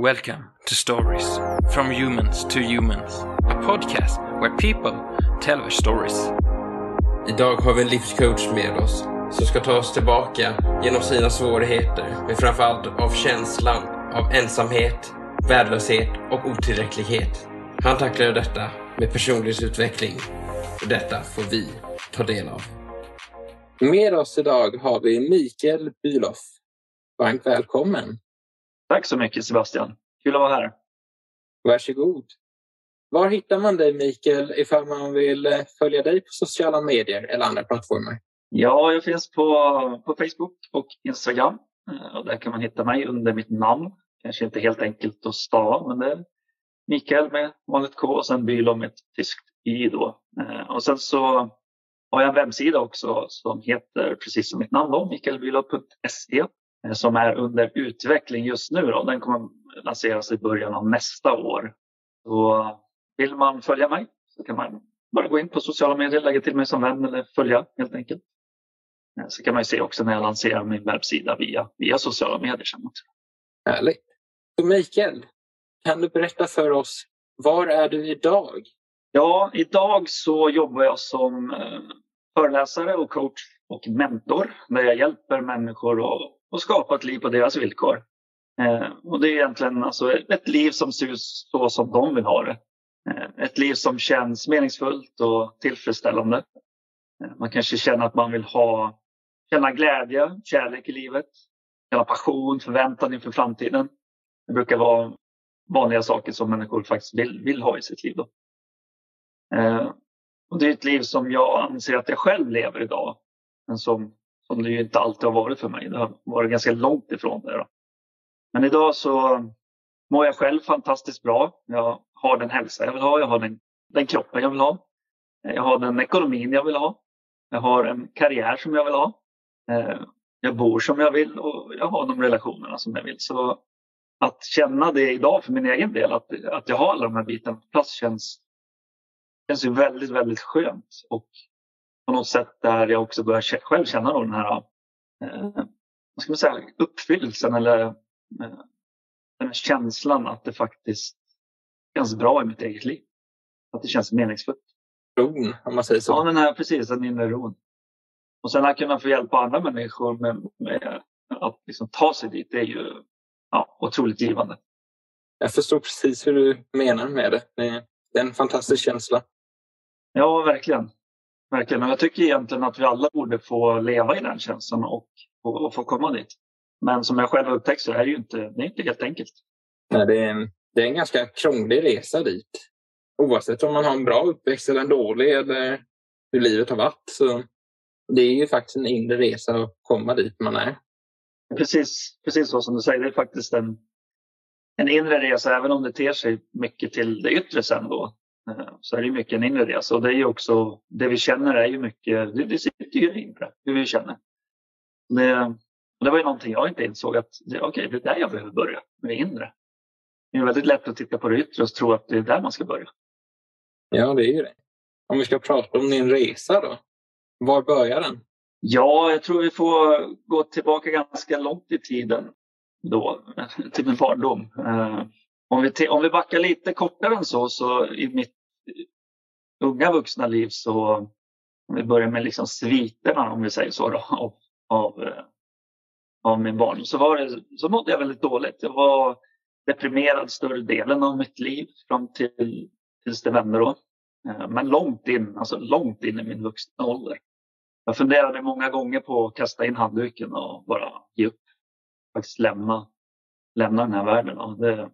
Welcome to Stories from Humans to Humans, a podcast where people tell their stories. Idag har vi en livscoach med oss som ska ta oss tillbaka genom sina svårigheter, men framförallt av känslan av ensamhet, värdelöshet och otillräcklighet. Han tacklar detta med personlighetsutveckling och detta får vi ta del av. Med oss idag har vi Mikael Bülow. Varmt välkommen! Tack så mycket Sebastian. Kul att vara här. Varsågod. Var hittar man dig Mikael ifall man vill eh, följa dig på sociala medier eller andra plattformar? Ja, jag finns på, på Facebook och Instagram. Eh, Och där kan man hitta mig under mitt namn. Kanske inte helt enkelt att stava, men det är Mikael med vanligt K och sen Bülow med ett tyskt Y. Då. Eh, Och sen så har jag en webbsida också som heter precis som mitt namn, eh, som är under utveckling just nu. Då. Den kommer lanseras i början av nästa år. Så vill man följa mig så kan man bara gå in på sociala medier, lägga till mig som vän eller följa helt enkelt. Eh, Så kan man ju se också när jag lanserar min webbsida via, via sociala medier. Härligt. Så Mikael, kan du berätta för oss, var är du idag? Ja, idag så jobbar jag som eh, föreläsare och coach och mentor där jag hjälper människor att, och skapa ett liv på deras villkor. Eh, och det är egentligen alltså ett liv som ser ut så som de vill ha det. Eh, ett liv som känns meningsfullt och tillfredsställande. Eh, man kanske känner att man vill ha, känna glädje, kärlek i livet, känna passion, förväntan inför framtiden. Det brukar vara vanliga saker som människor faktiskt vill, vill ha i sitt liv. Då. Eh, och det är ett liv som jag anser att jag själv lever idag. Men som, som det ju inte alltid har varit för mig. Det har varit ganska långt ifrån det. Då. Men idag så mår jag själv fantastiskt bra. Jag har den hälsa jag vill ha. Jag har den, den kroppen jag vill ha. Jag har den ekonomin jag vill ha. Jag har en karriär som jag vill ha. Eh, jag bor som jag vill och jag har de relationerna som jag vill. Så att känna det idag för min egen del, att, att jag har alla de här bitarna på plats känns, känns ju väldigt, väldigt skönt. Och på något sätt där jag också börjar själv känna då den här eh, vad ska man säga, uppfyllelsen eller eh, den här känslan att det faktiskt känns bra i mitt eget liv. Att det känns meningsfullt. Ron, om man säger så. Ja, den här, precis, den inre ron. Och sen att kunna få hjälpa andra människor med, med att liksom ta sig dit, det är ju ja, otroligt givande. Jag förstår precis hur du menar med det. Det är en fantastisk känsla. Ja, verkligen. Verkligen. Och jag tycker egentligen att vi alla borde få leva i den känslan och, och, och få komma dit. Men som jag själv har upptäckt så är det ju inte, det är inte helt enkelt. Nej, det, är en, det är en ganska krånglig resa dit. Oavsett om man har en bra uppväxt eller en dålig eller hur livet har varit. Så det är ju faktiskt en inre resa att komma dit man är. Precis, precis så som du säger, det är faktiskt en, en inre resa, även om det ter sig mycket till det yttre sen då. Eh, Så är det mycket en inre resa och det är ju också, det vi känner är ju mycket, det, sitter ju inre, hur vi känner. Det, det var ju någonting jag inte insåg att, okej, det är där jag behöver börja, med det inre. Det är väldigt lätt att titta på det yttre och tro att det är där man ska börja. Ja, det är ju det. Om vi ska prata om din resa då. Var börjar den? Ja, jag tror vi får gå tillbaka ganska långt i tiden då, till min barndom. Eh, om vi, om vi backar lite kortare än så, så i mitt unga vuxna liv så, om vi börjar med liksom sviterna om vi säger så då, av, av, eh, av min barndom, så, var det, så mådde jag väldigt dåligt. Jag var deprimerad större delen av mitt liv fram till, tills det vände då. Eh, men långt in, alltså långt in i min vuxna ålder. Jag funderade många gånger på att kasta in handduken och bara ge upp. Faktiskt lämna, lämna den här världen. Och det,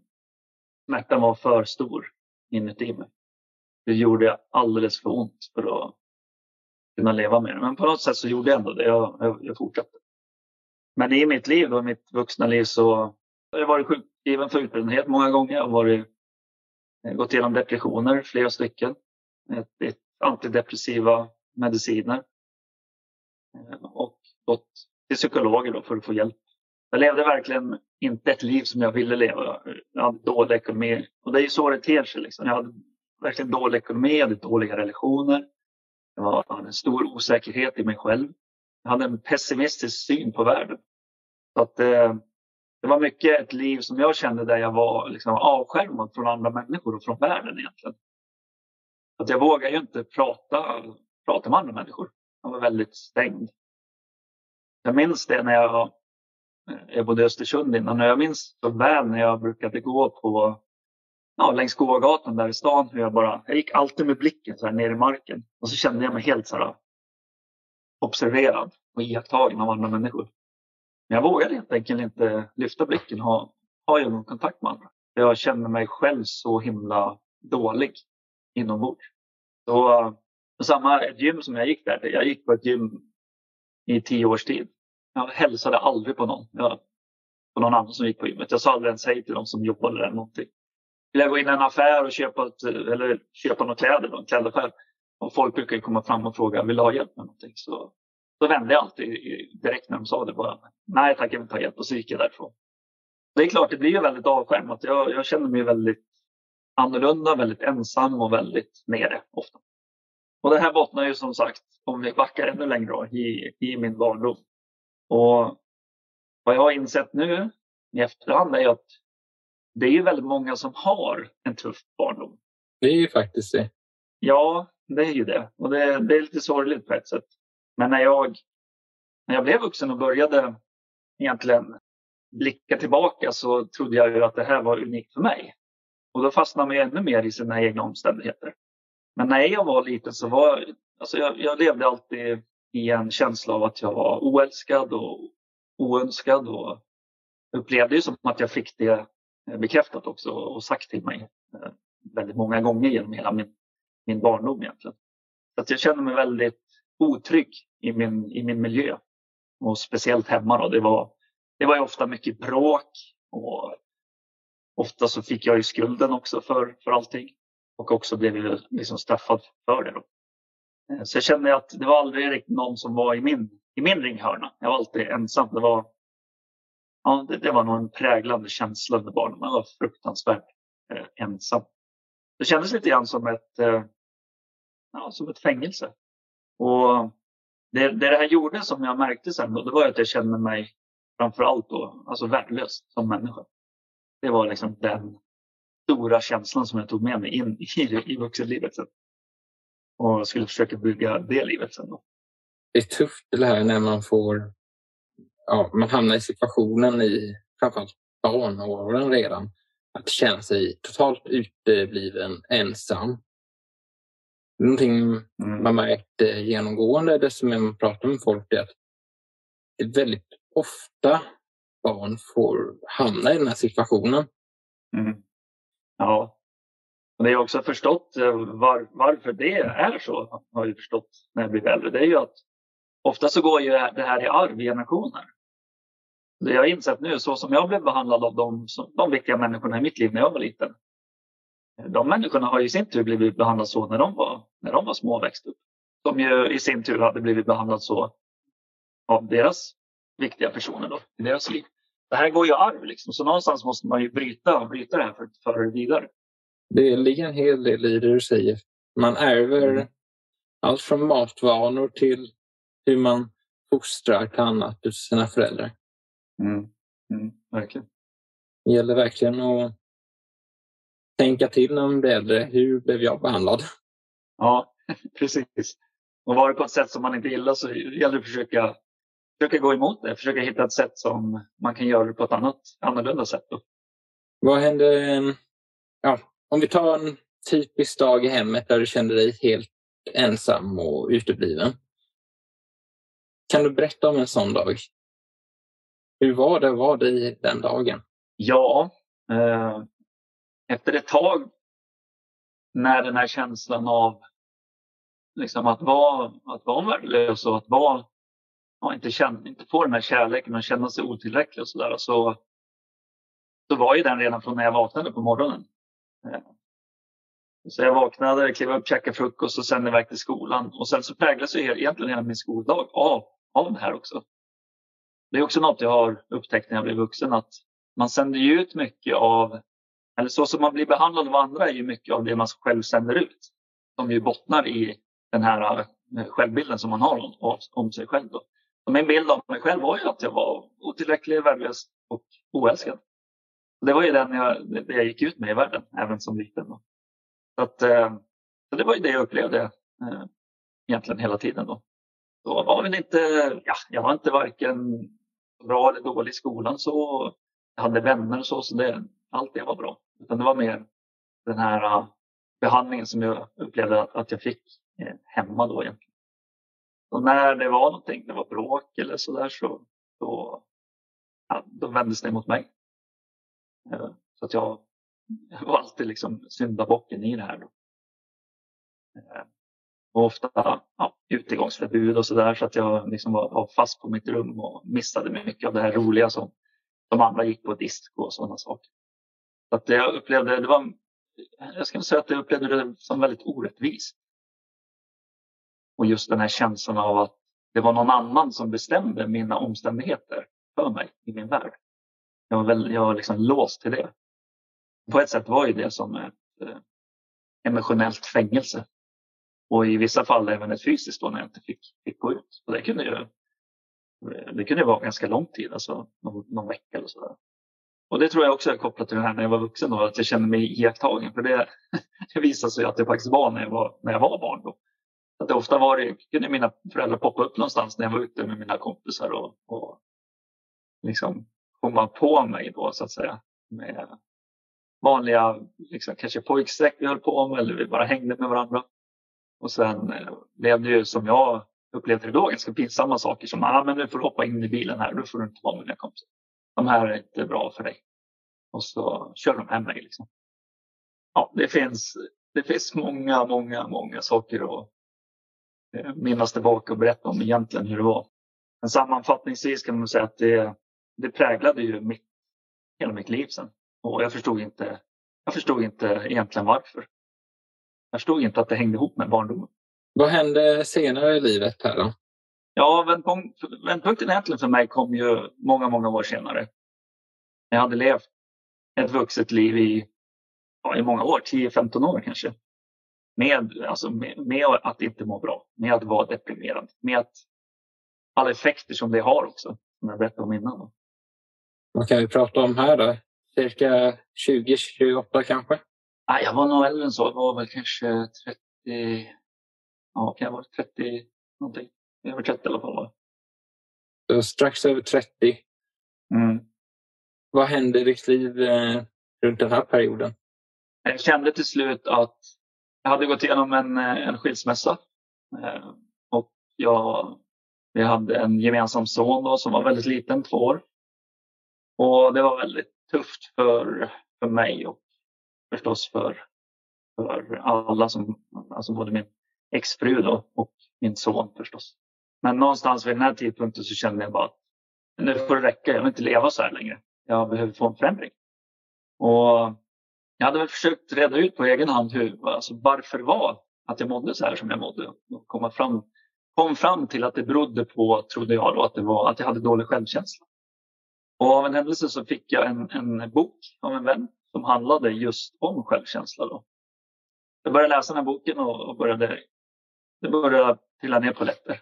smärtan var för stor inuti mig. Det gjorde alldeles för ont för att kunna leva med det. Men på något sätt så gjorde jag ändå det. Jag, jag, jag fortsatte. Men i mitt liv och mitt vuxna liv så har jag varit sjukskriven för utbrändhet många gånger. Jag har varit, eh, gått igenom depressioner, flera stycken. Ett, ett antidepressiva mediciner. Eh, och gått till psykologer då för att få hjälp. Jag levde verkligen inte ett liv som jag ville leva. Jag hade dålig ekonomi. Och det är ju så det ter sig. Liksom. Jag hade verkligen dålig ekonomi, jag hade dåliga relationer. Jag hade en stor osäkerhet i mig själv. Jag hade en pessimistisk syn på världen. Så att, eh, det var mycket ett liv som jag kände där jag var liksom avskärmad från andra människor och från världen egentligen. Att jag vågade ju inte prata, prata med andra människor. Jag var väldigt stängd. Jag minns det när jag, eh, jag bodde i Östersund innan. Jag minns så väl när jag brukade gå på ja, längs gågatan där i stan. Hur jag, bara, jag gick alltid med blicken så här ner i marken. Och så kände jag mig helt så här, observerad och iakttagen av andra människor. Men jag vågade helt enkelt inte lyfta blicken och ha, ha någon kontakt med andra. Jag kände mig själv så himla dålig inombords. Så samma gym som jag gick där till. Jag gick på ett gym i tio års tid. Jag hälsade aldrig på någon. Jag, på någon annan som gick på gymmet. Jag sa aldrig ens hej till de som jobbade där. Någonting. Vill jag gå in i en affär och köpa, ett, eller köpa några kläder, en klädaffär. Och folk brukar komma fram och fråga, vill du ha hjälp med någonting? Så, så vände jag alltid direkt när de sa det bara. Nej tack, jag vill inte ha hjälp. Och så gick jag därifrån. Det är klart, det blir ju väldigt avskärmat. Jag, jag känner mig väldigt annorlunda, väldigt ensam och väldigt nere ofta. Och det här bottnar ju som sagt, om vi backar ännu längre då, i, i min barndom. Och vad jag har insett nu i efterhand är att det är ju väldigt många som har en tuff barndom. Det är ju faktiskt det. Ja, det är ju det. Och det, det är lite sorgligt på ett sätt. Men när jag, när jag blev vuxen och började egentligen blicka tillbaka så trodde jag ju att det här var unikt för mig. Och då fastnar man ju ännu mer i sina egna omständigheter. Men när jag var liten så var alltså jag, jag levde alltid i en känsla av att jag var oälskad och oönskad och upplevde det som att jag fick det Eh, bekräftat också och sagt till mig eh, väldigt många gånger genom hela min, min barndom egentligen. Så att jag känner mig väldigt otrygg i min, i min miljö. Och speciellt hemma då. Det var, det var ofta mycket bråk och ofta så fick jag ju skulden också för, för allting och också blev jag liksom straffad för det. Då. Eh, så jag kände att det var aldrig riktigt någon som var i min, i min ringhörna. Jag var alltid ensam. Det var, ja, det, det var nog en präglande känsla under barnen. Man var fruktansvärt eh, ensam. Det kändes lite grann som ett, eh, ja, som ett fängelse. Och det, det, det här gjorde som jag märkte sen då, det var att jag kände mig framförallt då, alltså värdelös som människa. Det var liksom den stora känslan som jag tog med mig in i, i vuxenlivet sen. Och skulle försöka bygga det livet sen. Då. Det är tufft det här när man får, ja, man hamnar i situationen i framförallt barnåren redan. Att känna sig totalt utebliven, ensam. Någonting mm. man märkt genomgående, det som man pratar med folk, är att det är väldigt ofta barn får hamna i den här situationen. Mm. Ja. Och det jag också har förstått eh, var, varför det är så, har jag förstått när jag blir äldre, det är ju att ofta så går ju det här i arv i generationer. Det jag har insett nu, så som jag blev behandlad av de, de viktiga människorna i mitt liv när jag var liten. De människorna har i sin tur blivit behandlade så när de var, när de var små och växte upp. Som ju i sin tur hade blivit behandlade så av deras viktiga personer då, i deras liv det här går ju arv liksom. Så någonstans måste man ju bryta, bryta det här för att föra det vidare. Det ligger en hel del i det du säger. Man ärver mm. allt från matvanor till hur man fostrar till annat hos sina föräldrar. Mm. Mm, verkligen. Det gäller verkligen att tänka till när man blir äldre. Hur blev jag behandlad? Ja, precis. Och var det på ett sätt som man inte gillar så gäller det att försöka, försöka gå emot det. Försöka hitta ett sätt som man kan göra det på ett annat, annorlunda sätt. Då. Vad hände ja, om vi tar en typisk dag i hemmet där du kände dig helt ensam och utebliven. Kan du berätta om en sån dag? Hur var det att vara dig den dagen? Ja, eh, efter ett tag när den här känslan av liksom att vara, att vara värdelös och att vara, ja, inte, känna, inte få den här kärleken och känna sig otillräcklig och sådär. Så, så var ju den redan från när jag vaknade på morgonen. Eh, så jag vaknade, klev upp, käkade frukost och sen iväg till skolan. Och sen så präglas ju egentligen hela min skoldag av, av det här också. Det är också något jag har upptäckt när jag blev vuxen att man sänder ju ut mycket av, eller så som man blir behandlad av andra är ju mycket av det man själv sänder ut. Som ju bottnar i den här eh, självbilden som man har om, om sig själv. Då. Och min bild av mig själv var ju att jag var otillräcklig, värdelös och oälskad. Det var ju den jag, det jag gick ut med i världen, även som liten. Då. Så, att, eh, så det var ju det jag upplevde eh, egentligen hela tiden. Då. Då var väl inte, ja, jag var inte varken bra eller dålig i skolan. Så jag hade vänner och så, så det, allt det var bra. Utan det var mer den här uh, behandlingen som jag upplevde att, att jag fick eh, hemma då egentligen. Och när det var någonting, det var bråk eller sådär så då, ja, då vändes det mot mig. Eh, så att jag var alltid liksom syndabocken i det här. Då. Eh, och ofta ja, utegångsförbud och sådär så att jag liksom var, var, fast på mitt rum och missade mycket av det här roliga som de andra gick på disco och sådana saker. Så att jag upplevde, det var, jag ska säga att jag upplevde det som väldigt orättvist. Och just den här känslan av att det var någon annan som bestämde mina omständigheter för mig i min värld. Jag var, väl, jag var liksom låst till det. På ett sätt var ju det som ett eh, emotionellt fängelse och i vissa fall även ett fysiskt då när jag inte fick, fick gå ut. Och det kunde ju eh, det kunde vara ganska lång tid, alltså någon, någon vecka eller sådär. Och det tror jag också är kopplat till det här när jag var vuxen då, att jag kände mig iakttagen. För det, det visade sig att det faktiskt var när jag var, när jag var barn. Då. Att det ofta var det, kunde mina föräldrar poppa upp någonstans när jag var ute med mina kompisar och, och liksom komma på mig då så att säga. Med vanliga, liksom, kanske pojkstreck vi höll på med eller vi bara hängde med varandra. Och sen eh, blev det ju som jag upplevde det då ganska pinsamma saker som ah, men nu får du hoppa in i bilen här, nu får du inte vara med dina kompisar. De här är inte bra för dig. Och så kör de hem mig. Liksom. Ja, det finns, det finns många, många, många saker att eh, minnas tillbaka och berätta om egentligen hur det var. Men sammanfattningsvis kan man säga att det, det präglade ju mitt, hela mitt liv sen. Och jag förstod inte, jag förstod inte egentligen varför. Jag förstod inte att det hängde ihop med barndomen. Vad hände senare i livet här då? Ja, vändpunkten egentligen för mig kom ju många, många år senare. Jag hade levt ett vuxet liv i, ja, i många år, 10-15 år kanske. Med, alltså med, med, att inte må bra, med att vara deprimerad, med att alla effekter som det har också, som jag berättade om innan. Vad kan vi prata om här då? Cirka 20-28 kanske? Nej, jag var nog äldre än så. Jag var väl kanske 30, ja, kan jag vara 30 någonting. Över 30 i alla fall. Så strax över 30. Mm. Vad hände i ditt liv eh, runt den här perioden? Jag kände till slut att jag hade gått igenom en, eh, en skilsmässa. Eh, och jag, vi hade en gemensam son då, som var väldigt liten, två år. Och det var väldigt tufft för, för mig och förstås för, för alla som, alltså både min exfru då och min son förstås. Men någonstans vid den här tidpunkten så kände jag bara att nu får det räcka. Jag vill inte leva så här längre. Jag behöver få en förändring. Och jag hade väl försökt reda ut på egen hand hur, alltså varför det var att jag mådde så här som jag mådde. Och komma fram, kom fram till att det berodde på, trodde jag då, att det var att jag hade dålig självkänsla. Och av en händelse så fick jag en, en bok av en vän som handlade just om självkänsla. Då. Jag började läsa den här boken och, och började, det började trilla ner på lätter.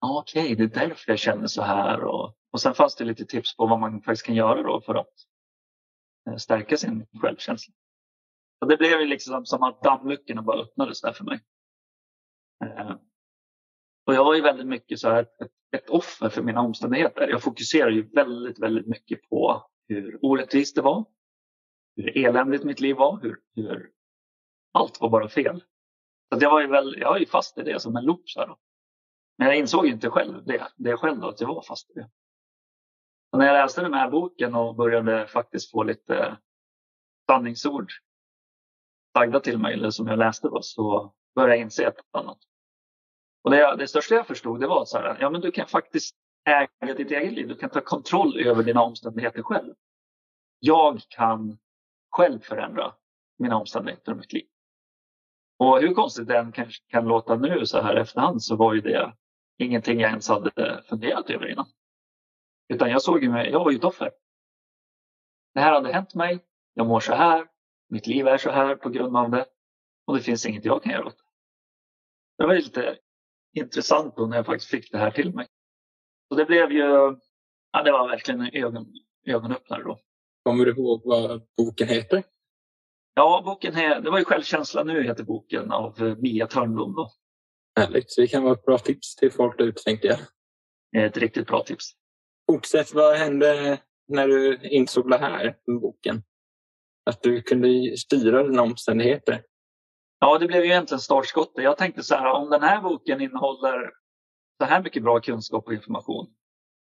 okej, okay, det är därför jag känner så här. Och, och sen fanns det lite tips på vad man faktiskt kan göra då för att eh, stärka sin självkänsla. Och det blev ju liksom som att dammluckorna bara öppnades där för mig. Och jag var ju väldigt mycket så här, ett, ett offer för mina omständigheter. Jag fokuserade ju väldigt, väldigt mycket på hur orättvist det var, hur eländigt mitt liv var, hur, hur allt var bara fel. Så jag var ju väl, jag var ju fast i det som en loop. Så här då. Men jag insåg inte själv det, det själv då, att jag var fast i det. Och när jag läste den här boken och började faktiskt få lite sanningsord sagda till mig, eller som jag läste då, så började jag inse ett annat. Och det, det största jag förstod det var så här, ja men du kan faktiskt äga ditt eget liv. Du kan ta kontroll över dina omständigheter själv. Jag kan själv förändra mina omständigheter och mitt liv. Och hur konstigt det än kan, kan låta nu så här efterhand så var ju det ingenting jag ens hade funderat över innan. Utan jag såg ju mig, jag var ju ett offer. Det här hade hänt mig, jag mår så här, mitt liv är så här på grund av det och det finns inget jag kan göra åt det. Det var lite intressant då när jag faktiskt fick det här till mig. Så det blev ju, ja det var verkligen en ögon, ögonöppnare då. Kommer du ihåg vad boken heter? Ja, boken är, det var ju Självkänsla nu heter boken av Mia Törnblom. Då. Härligt, så det kan vara ett bra tips till folk där ute tänkte jag. Ett riktigt bra tips. Fortsätt, vad hände när du insåg det här med boken? Att du kunde styra dina omständigheter? Ja, det blev ju egentligen startskottet. Jag tänkte så här, om den här boken innehåller så här mycket bra kunskap och information.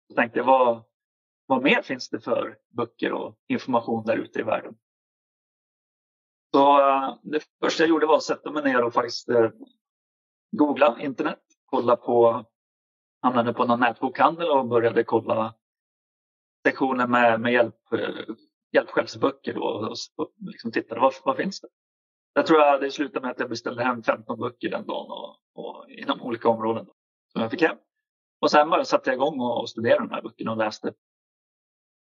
Så tänkte jag, vad, vad mer finns det för böcker och information där ute i världen? Så eh, det första jag gjorde var att sätta mig ner och faktiskt eh, googla internet, kolla på, hamnade på någon nätbokhandel och började kolla sektioner med, med hjälp, eh, hjälpskällsböcker och, och liksom tittade vad, vad finns det? Jag tror att det slutade med att jag beställde hem 15 böcker den dagen och, och inom olika områden som jag fick hem. Och sen bara satte jag igång och, och studerade de här böckerna och läste.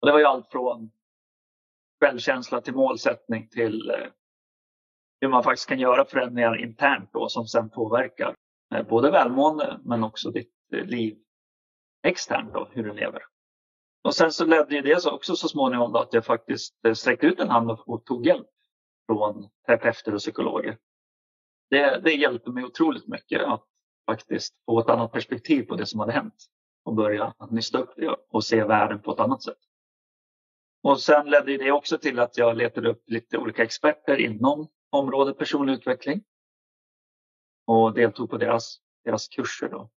Och det var ju allt från självkänsla till målsättning till eh, hur man faktiskt kan göra förändringar internt då, som sen påverkar eh, både välmående men också ditt eh, liv externt, då, hur du lever. Och sen så ledde det också så småningom då att jag faktiskt eh, sträckte ut en hand och, och tog hjälp från terapeuter och psykologer. Det, det hjälpte mig otroligt mycket att faktiskt få ett annat perspektiv på det som hade hänt och börja nysta upp det och se världen på ett annat sätt. Och sen ledde det också till att jag letade upp lite olika experter inom området personlig utveckling och deltog på deras, deras kurser. Då.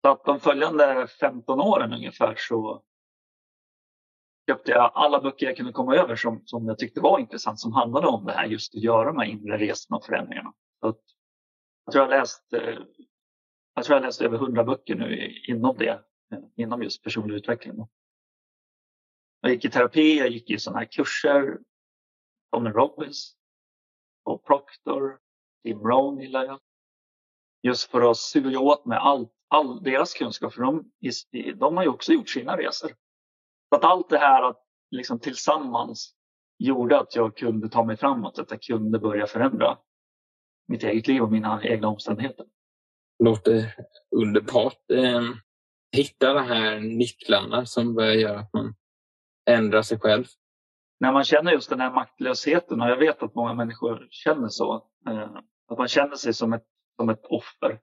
Så att de följande 15 åren ungefär så köpte jag alla böcker jag kunde komma över som, som jag tyckte var intressant som handlade om det här just att göra de här inre resorna och förändringarna. Så att, jag tror jag läst eh, jag tror jag läst över 100 böcker nu inom det, eh, inom just personlig utveckling. Jag gick i terapi, jag gick i sådana här kurser. Tony Robbins och Proctor, Tim Rohn gillar jag. Just för att suga åt mig all, all deras kunskap, för de, de har ju också gjort sina resor. Så att allt det här att liksom tillsammans gjorde att jag kunde ta mig framåt, att jag kunde börja förändra mitt eget liv och mina egna omständigheter. Låter underbart. Eh, hitta de här nycklarna som börjar göra att man ändrar sig själv. När man känner just den här maktlösheten, och jag vet att många människor känner så, eh, att man känner sig som ett, som ett offer.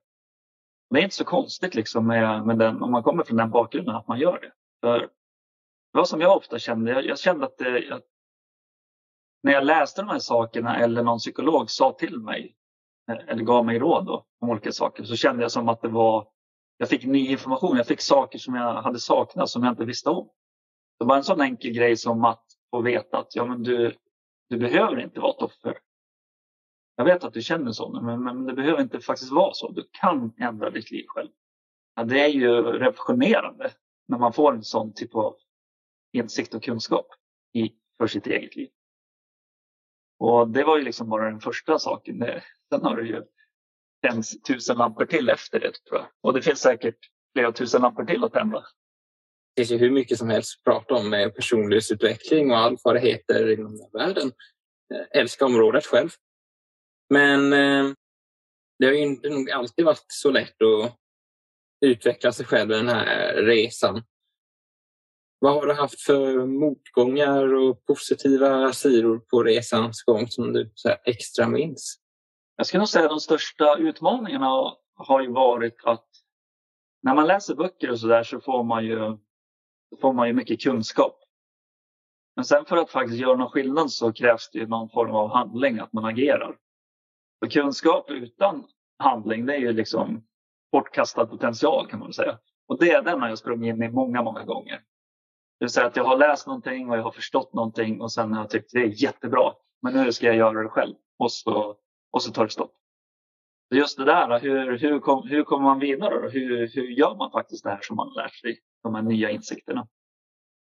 Det är inte så konstigt liksom med, med den, om man kommer från den bakgrunden att man gör det. För det var som jag ofta kände. Jag, jag kände att det, jag, när jag läste de här sakerna eller någon psykolog sa till mig eh, eller gav mig råd då, om olika saker så kände jag som att det var jag fick ny information. Jag fick saker som jag hade saknat som jag inte visste om. Det var en sån enkel grej som att få veta att ja, men du, du behöver inte vara ett offer. Jag vet att du känner så, men, men det behöver inte faktiskt vara så. Du kan ändra ditt liv själv. Ja, det är ju revolutionerande när man får en sån typ av insikt och kunskap i, för sitt eget liv. Och det var ju liksom bara den första saken. sen har det ju tänts tusen lampor till efter det tror jag. Och det finns säkert flera tusen lampor till att tända. Det finns ju hur mycket som helst att prata om med personlighetsutveckling och allt vad det heter inom den världen. Jag älskar området själv. Men eh, det har ju inte nog alltid varit så lätt att utveckla sig själv i den här resan. Vad har du haft för motgångar och positiva sidor på resans gång som du så extra minns? Jag skulle nog säga att de största utmaningarna har ju varit att när man läser böcker och så där så får man ju, får man ju mycket kunskap. Men sen för att faktiskt göra någon skillnad så krävs det ju någon form av handling, att man agerar. För kunskap utan handling, det är ju liksom bortkastad potential kan man säga. Och det, är den har jag sprungit in i många, många gånger. Det vill säga att jag har läst någonting och jag har förstått någonting och sen har jag tyckt det är jättebra. Men nu ska jag göra det själv. Och så, och så tar det stopp. Så just det där, hur, hur, kom, hur kommer man vidare? Då? Hur, hur gör man faktiskt det här som man har lärt sig? De här nya insikterna.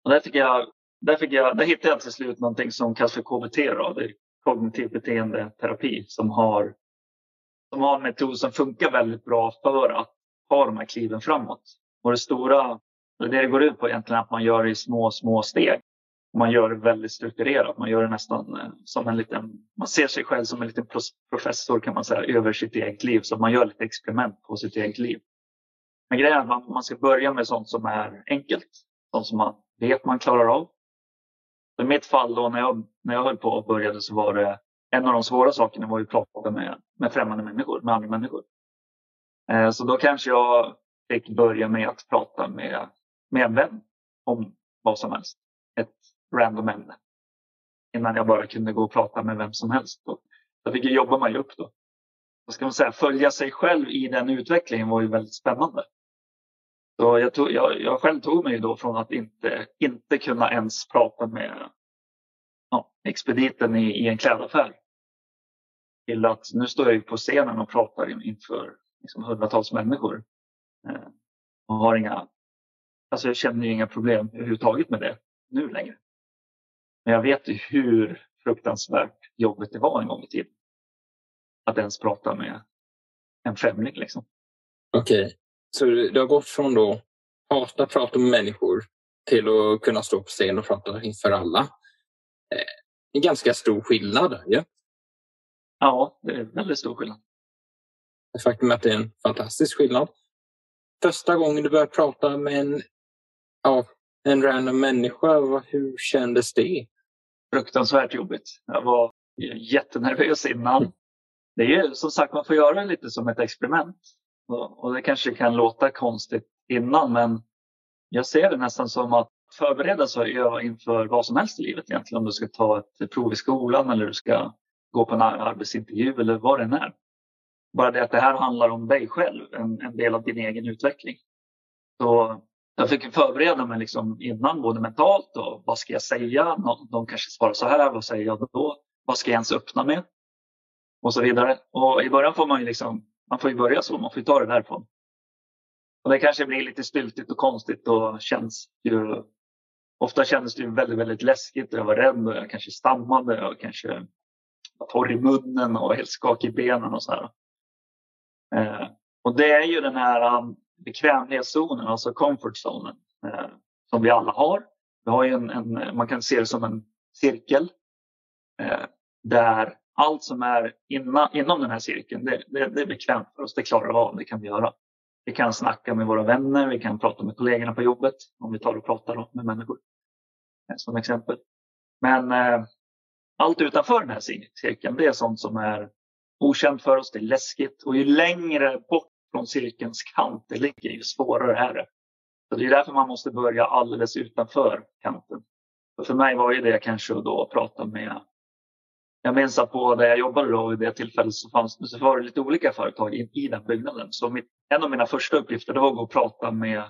Och där, fick jag, där, fick jag, där hittade jag till slut någonting som kallas för KBT. Då. Det är kognitiv beteendeterapi som har, som har en metod som funkar väldigt bra för att ha de här kliven framåt. Och det stora, det det går ut på egentligen att man gör det i små, små steg. Man gör det väldigt strukturerat. Man gör det nästan eh, som en liten, man ser sig själv som en liten professor kan man säga över sitt eget liv. Så man gör lite experiment på sitt eget liv. Men grejen är att man, man ska börja med sånt som är enkelt. Sånt som man vet man klarar av. I mitt fall då när jag, när jag höll på och började så var det en av de svåra sakerna var att prata med, med främmande människor, med andra människor. Eh, så då kanske jag fick börja med att prata med, med en vän om vad som helst. Ett random ämne. Innan jag bara kunde gå och prata med vem som helst. Då, då fick jag jobba mig upp då. Vad ska man säga, följa sig själv i den utvecklingen var ju väldigt spännande. Så jag, tog, jag, jag själv tog mig då från att inte, inte kunna ens prata med ja, expediten i, i en klädaffär till att nu står jag på scenen och pratar inför liksom hundratals människor. Eh, och har inga, alltså jag känner ju inga problem överhuvudtaget med det nu längre. Men jag vet ju hur fruktansvärt jobbigt det var en gång i tiden. Att ens prata med en främling. Liksom. Okej, okay. så du har gått från då hata prata med människor till att kunna stå på scen och prata inför alla. Eh, en ganska stor skillnad. Ja? ja, det är väldigt stor skillnad. Faktum är att det är en fantastisk skillnad. Första gången du började prata med en, ja, en random människa, hur kändes det? Fruktansvärt jobbigt. Jag var jättenervös innan. Det är ju som sagt, man får göra det lite som ett experiment. Och det kanske kan låta konstigt innan, men jag ser det nästan som att förbereda sig och öva inför vad som helst i livet egentligen. Om du ska ta ett prov i skolan eller du ska gå på en arbetsintervju eller vad det än är. Bara det att det här handlar om dig själv, en, en del av din egen utveckling. Så jag fick förbereda mig liksom innan, både mentalt och vad ska jag säga? De kanske svarar så här, vad säger jag då? Vad ska jag ens öppna med? Och så vidare. Och i början får man ju liksom, man får ju börja så, man får ju ta det därifrån. Och det kanske blir lite styltigt och konstigt och känns ju Ofta kändes det ju väldigt, väldigt läskigt och jag var rädd och jag kanske stammade och kanske var torr i munnen och helt skakig i benen och så här. Eh, och det är ju den här bekvämlighetszonen, alltså comfort zonen, eh, som vi alla har. Vi har en, en, man kan se det som en cirkel eh, där allt som är inna, inom den här cirkeln, det, det, det är bekvämt för oss. Det klarar vi av, det kan vi göra. Vi kan snacka med våra vänner, vi kan prata med kollegorna på jobbet om vi tar och pratar med människor. Eh, som exempel. Men eh, allt utanför den här cirkeln, det är sånt som är okänt för oss, det är läskigt och ju längre bort från cirkelns kant det ligger, ju svårare här. det. Så det är därför man måste börja alldeles utanför kanten. Och för mig var ju det kanske då att prata med jag minns att på där jag jobbade då vid det tillfället så, fanns, så var det lite olika företag i, i den byggnaden. Så mitt, en av mina första uppgifter var att gå och prata med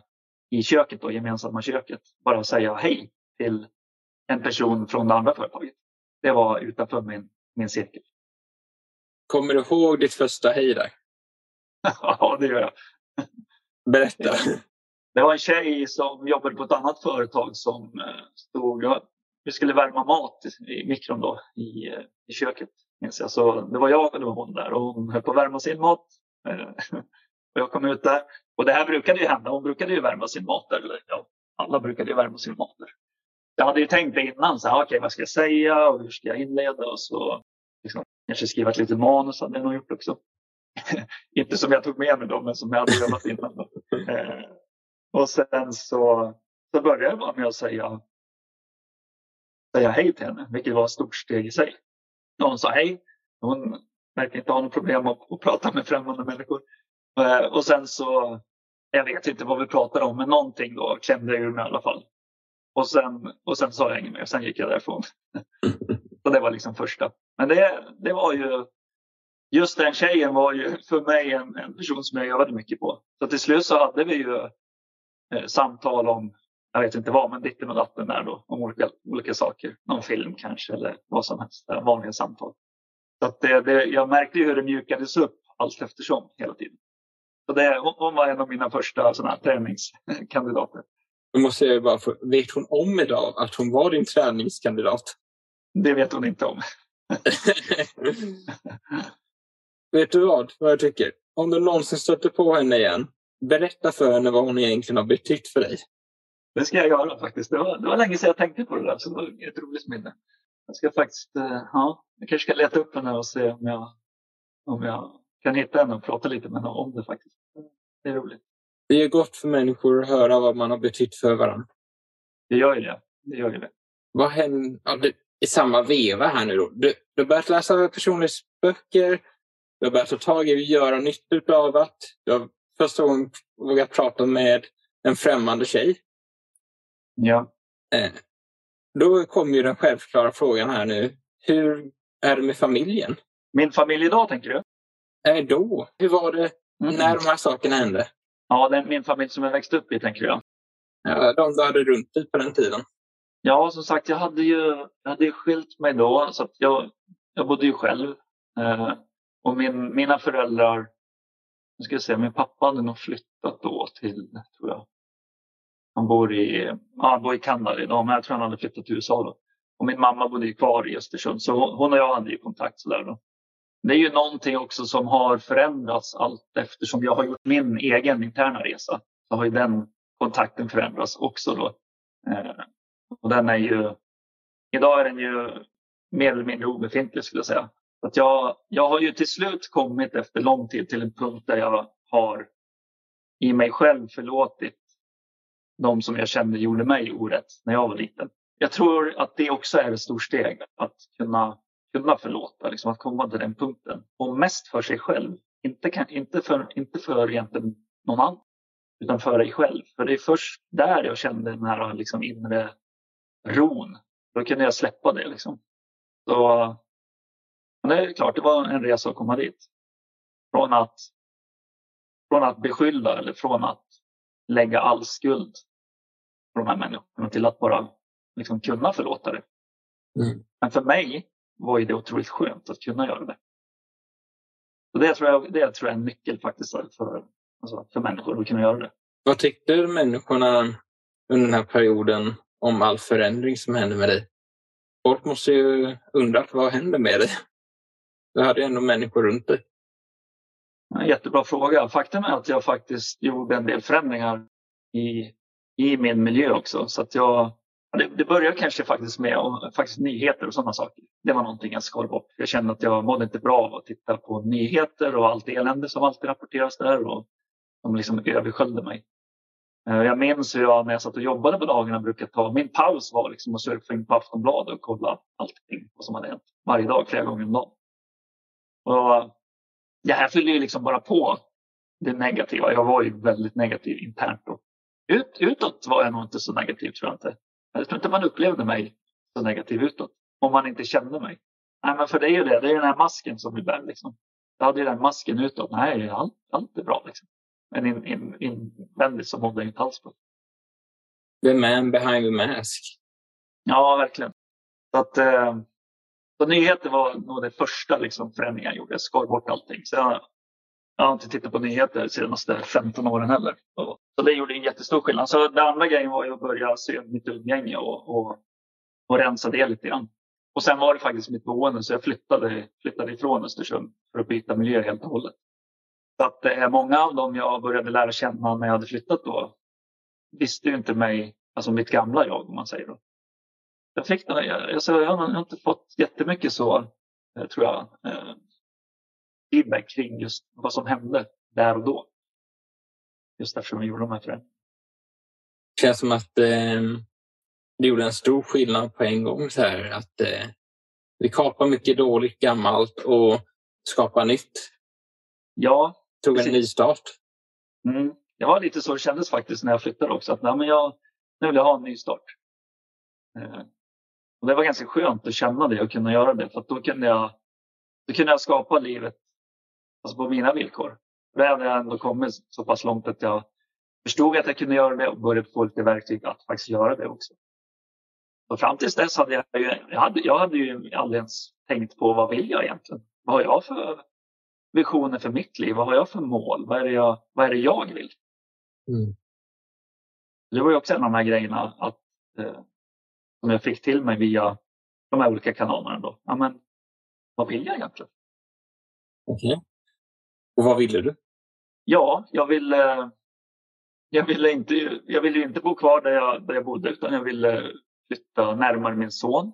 i köket, då, gemensamma köket. Bara säga hej till en person från det andra företaget. Det var utanför min, min cirkel. Kommer du ihåg ditt första hej där? ja, det gör jag. Berätta. Det var en tjej som jobbade på ett annat företag som eh, stod... Vi skulle värma mat i mikron då, i, eh, i köket. Minns jag. Så det var jag och det var hon där och hon höll på att värma sin mat. Eh, och jag kom ut där. Och det här brukade ju hända. Hon brukade ju värma sin mat där. Eller, ja, alla brukade ju värma sin mat där. Jag hade ju tänkt innan, så här, okay, vad ska jag säga och hur ska jag inleda? Och så liksom, kanske skriva ett litet manus hade jag nog gjort också. Inte som jag tog med mig då, men som jag hade jobbat innan. Eh, och sen så, så började jag bara med att säga, säga hej till henne, vilket var ett stort steg i sig. Och hon sa hej. Hon verkar inte ha något problem att, att prata med främmande människor. Eh, och sen så, jag vet inte vad vi pratade om, men någonting då klämde jag ur mig i alla fall. Och sen, och sen sa jag inget mer, sen gick jag därifrån. så det var liksom första. Men det, det var ju, just den tjejen var ju för mig en, en person som jag övade mycket på. Så till slut så hade vi ju eh, samtal om, jag vet inte vad, men ditten och datten där då, om olika, olika saker. Någon film kanske eller vad som helst, vanliga samtal. Så att det, det, jag märkte ju hur det mjukades upp allt eftersom hela tiden. Så det, hon, hon var en av mina första såna här träningskandidater. Då måste jag bara få, vet hon om idag att hon var din träningskandidat? Det vet hon inte om. vet du vad, vad jag tycker? Om du någonsin stöter på henne igen, berätta för henne vad hon egentligen har betytt för dig. Det ska jag göra faktiskt. Det var, det var länge sedan jag tänkte på det där, så det var ett roligt minne. Jag ska faktiskt, eh, ja, jag kanske ska leta upp henne och se om jag, om jag kan hitta henne och prata lite med henne om det faktiskt. Det är roligt. Det är gott för människor att höra vad man har betytt för varandra. Det gör ju det. det, gör ju det. Vad händer ja, i samma veva här nu då? Du, du har börjat läsa personlighetsböcker. Har börjat ta tag i att göra nytta av att har första gången vågat prata med en främmande tjej. Ja. Eh, då kommer ju den självklara frågan här nu. Hur är det med familjen? Min familj idag tänker du? Eh, då? Hur var det mm. när de här sakerna hände? Ja, det är min familj som jag växte upp i tänker jag. Ja, de du hade runt dig på den tiden? Ja, som sagt, jag hade ju, jag hade ju skilt mig då så jag, jag bodde ju själv. Eh, och min, mina föräldrar, nu ska jag säga, min pappa hade nog flyttat då till, tror jag, han bor i, ja, han bor i Kanada idag, men jag tror han hade flyttat till USA då. Och min mamma bodde ju kvar i Östersund, så hon och jag hade ju kontakt sådär då. Det är ju någonting också som har förändrats allt eftersom jag har gjort min egen interna resa. Så har ju den kontakten förändrats också då. Eh, och den är ju, idag är den ju mer eller mindre obefintlig skulle jag säga. Att jag, jag har ju till slut kommit efter lång tid till en punkt där jag har i mig själv förlåtit de som jag kände gjorde mig orätt när jag var liten. Jag tror att det också är ett stort steg att kunna, kunna förlåta, liksom att komma till den punkten. Och mest för sig själv. Inte, kan, inte, för, inte för egentligen någon annan, utan för dig själv. För det är först där jag kände den här liksom inre ron. Då kunde jag släppa det. Liksom. Så, men det är klart, det var en resa att komma dit. Från att, från att beskylla eller från att lägga all skuld på de här människorna till att bara liksom kunna förlåta det. Mm. Men för mig var det otroligt skönt att kunna göra det. Och det, tror jag, det tror jag är en nyckel faktiskt för, alltså för människor att kunna göra det. Vad tyckte människorna under den här perioden om all förändring som hände med dig? Folk måste ju undra vad händer med dig? Du hade ju ändå människor runt dig. En jättebra fråga. Faktum är att jag faktiskt gjorde en del förändringar i, i min miljö också. Så att jag, det, det började kanske faktiskt med och, faktiskt nyheter och sådana saker. Det var någonting jag skar bort. Jag kände att jag mådde inte bra av att titta på nyheter och allt elände som alltid rapporteras där. Och de liksom översköljde mig. Eh, jag minns hur jag när jag satt och jobbade på dagarna brukade ta, min paus var liksom att surfa in på Aftonbladet och kolla allting som hade hänt varje dag, flera gånger om dagen. Och det här fyllde ju liksom bara på det negativa. Jag var ju väldigt negativ internt då. Ut, utåt var jag nog inte så negativ tror jag inte. Jag tror inte man upplevde mig så negativ utåt. Om man inte kände mig. Nej men för det är ju det, det är den här masken som vi bär liksom. Jag hade ju den masken utåt. Nej, allt, allt är bra liksom. Men in, in, invändigt så mådde jag inte alls bra. The man behind the mask. Ja, verkligen. Så att, eh, så nyheter var nog det första liksom, förändringen jag gjorde. Jag skar bort allting. Så jag, jag har inte tittat på nyheter de senaste 15 åren heller. Så det gjorde en jättestor skillnad. Så den andra grejen var att börja se mitt umgänge och, och, och rensa det lite grann. Och sen var det faktiskt mitt boende så jag flyttade, flyttade ifrån Östersund för att byta miljö helt och hållet. Så att eh, många av dem jag började lära känna när jag hade flyttat då visste ju inte mig, alltså mitt gamla jag om man säger då. Jag, fick, alltså, jag har inte fått jättemycket så, eh, tror jag, eh, feedback kring just vad som hände där och då. just eftersom vi gjorde de här förändringarna. Det känns som att eh, det gjorde en stor skillnad på en gång. Så här, att eh, Vi kapar mycket dåligt gammalt och skapar nytt. Ja, Tog en Precis. ny start. Mm. Det var lite så det kändes faktiskt när jag flyttade också. Att nej, men jag, nu vill jag ha en ny start. Eh, och det var ganska skönt att känna det och kunna göra det. För då kunde jag, då kunde jag skapa livet alltså på mina villkor. Då hade jag ändå kommit så pass långt att jag förstod att jag kunde göra det och började få lite verktyg att faktiskt göra det också. Och fram tills dess hade jag ju, jag hade, jag hade ju aldrig ens tänkt på vad vill jag egentligen? Vad har jag för visioner för mitt liv? Vad har jag för mål? Vad är det jag, vad är det jag vill? Mm. Det var ju också en av de här grejerna att, eh, som jag fick till mig via de här olika kanalerna. Då. Ja, men, vad vill jag egentligen? Okej. Och vad ville du? Ja, jag ville, jag ville, inte, jag ville inte bo kvar där jag, där jag bodde utan jag ville flytta närmare min son.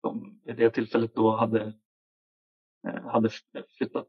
Som vid det tillfället då hade, eh, hade flyttat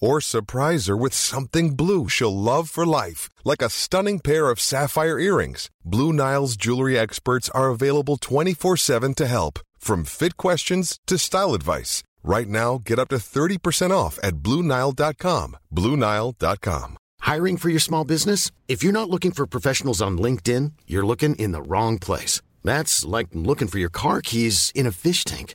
Or surprise her with something blue she'll love for life, like a stunning pair of sapphire earrings. Blue Nile's jewelry experts are available 24 7 to help, from fit questions to style advice. Right now, get up to 30% off at BlueNile.com. BlueNile.com. Hiring for your small business? If you're not looking for professionals on LinkedIn, you're looking in the wrong place. That's like looking for your car keys in a fish tank.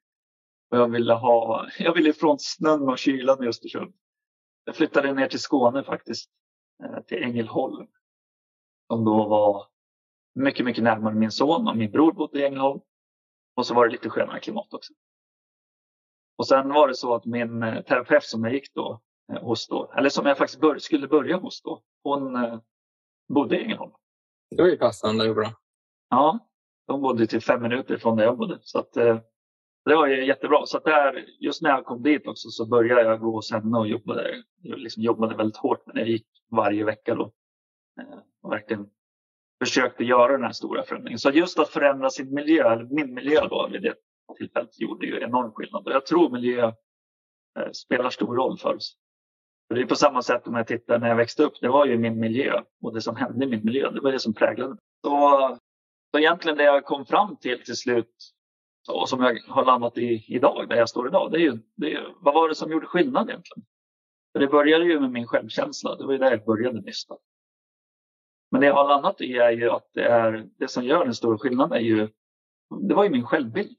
Och jag ville, ha, jag ville ifrån snön och kylan i Östersund. Jag flyttade ner till Skåne faktiskt, eh, till Ängelholm. Som då var mycket, mycket närmare min son och min bror bodde i Ängelholm. Och så var det lite skönare klimat också. Och sen var det så att min eh, terapeut som jag gick då, eh, hos då, eller som jag faktiskt bör, skulle börja hos då, hon bodde i Ängelholm. Det var ju passande och bra. Ja, de bodde till fem minuter från där jag bodde. Så att, det var ju jättebra. Så att där, just när jag kom dit också så började jag gå hos henne och jobbade, jag liksom jobbade väldigt hårt med. Jag gick varje vecka då. Eh, och verkligen försökte göra den här stora förändringen. Så just att förändra sin miljö, eller min miljö då vid det tillfället gjorde ju enorm skillnad. Och jag tror miljö eh, spelar stor roll för oss. För det är på samma sätt om jag tittar när jag växte upp. Det var ju min miljö och det som hände i min miljö. Det var det som präglade mig. Så så egentligen det jag kom fram till till slut och som jag har landat i idag, där jag står idag, det är ju, det är, vad var det som gjorde skillnad egentligen? För det började ju med min självkänsla, det var ju där jag började nyss. Men det jag har landat i är ju att det, är, det som gör den stora skillnaden är ju, det var ju min självbild.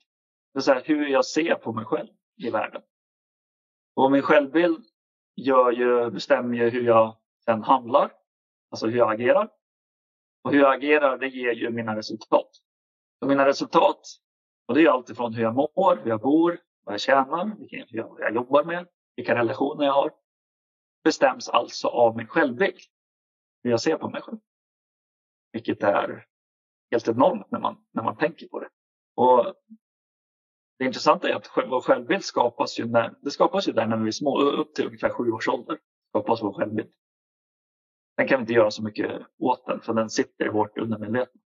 Det är så här, hur jag ser på mig själv i världen. Och min självbild gör ju, bestämmer ju hur jag sen handlar, alltså hur jag agerar. Och hur jag agerar, det ger ju mina resultat. Och mina resultat, och det är allt alltifrån hur jag mår, hur jag bor, vad jag tjänar, vilken jag, jag jobbar med, vilka relationer jag har. Bestäms alltså av min självbild. Hur jag ser på mig själv. Vilket är helt enormt när man, när man tänker på det. Och det intressanta är att vår självbild skapas ju, när, det skapas ju där när vi är små, upp till ungefär sju års ålder. Skapas vår självbild. Den kan vi inte göra så mycket åt den, för den sitter i vårt undermedvetna.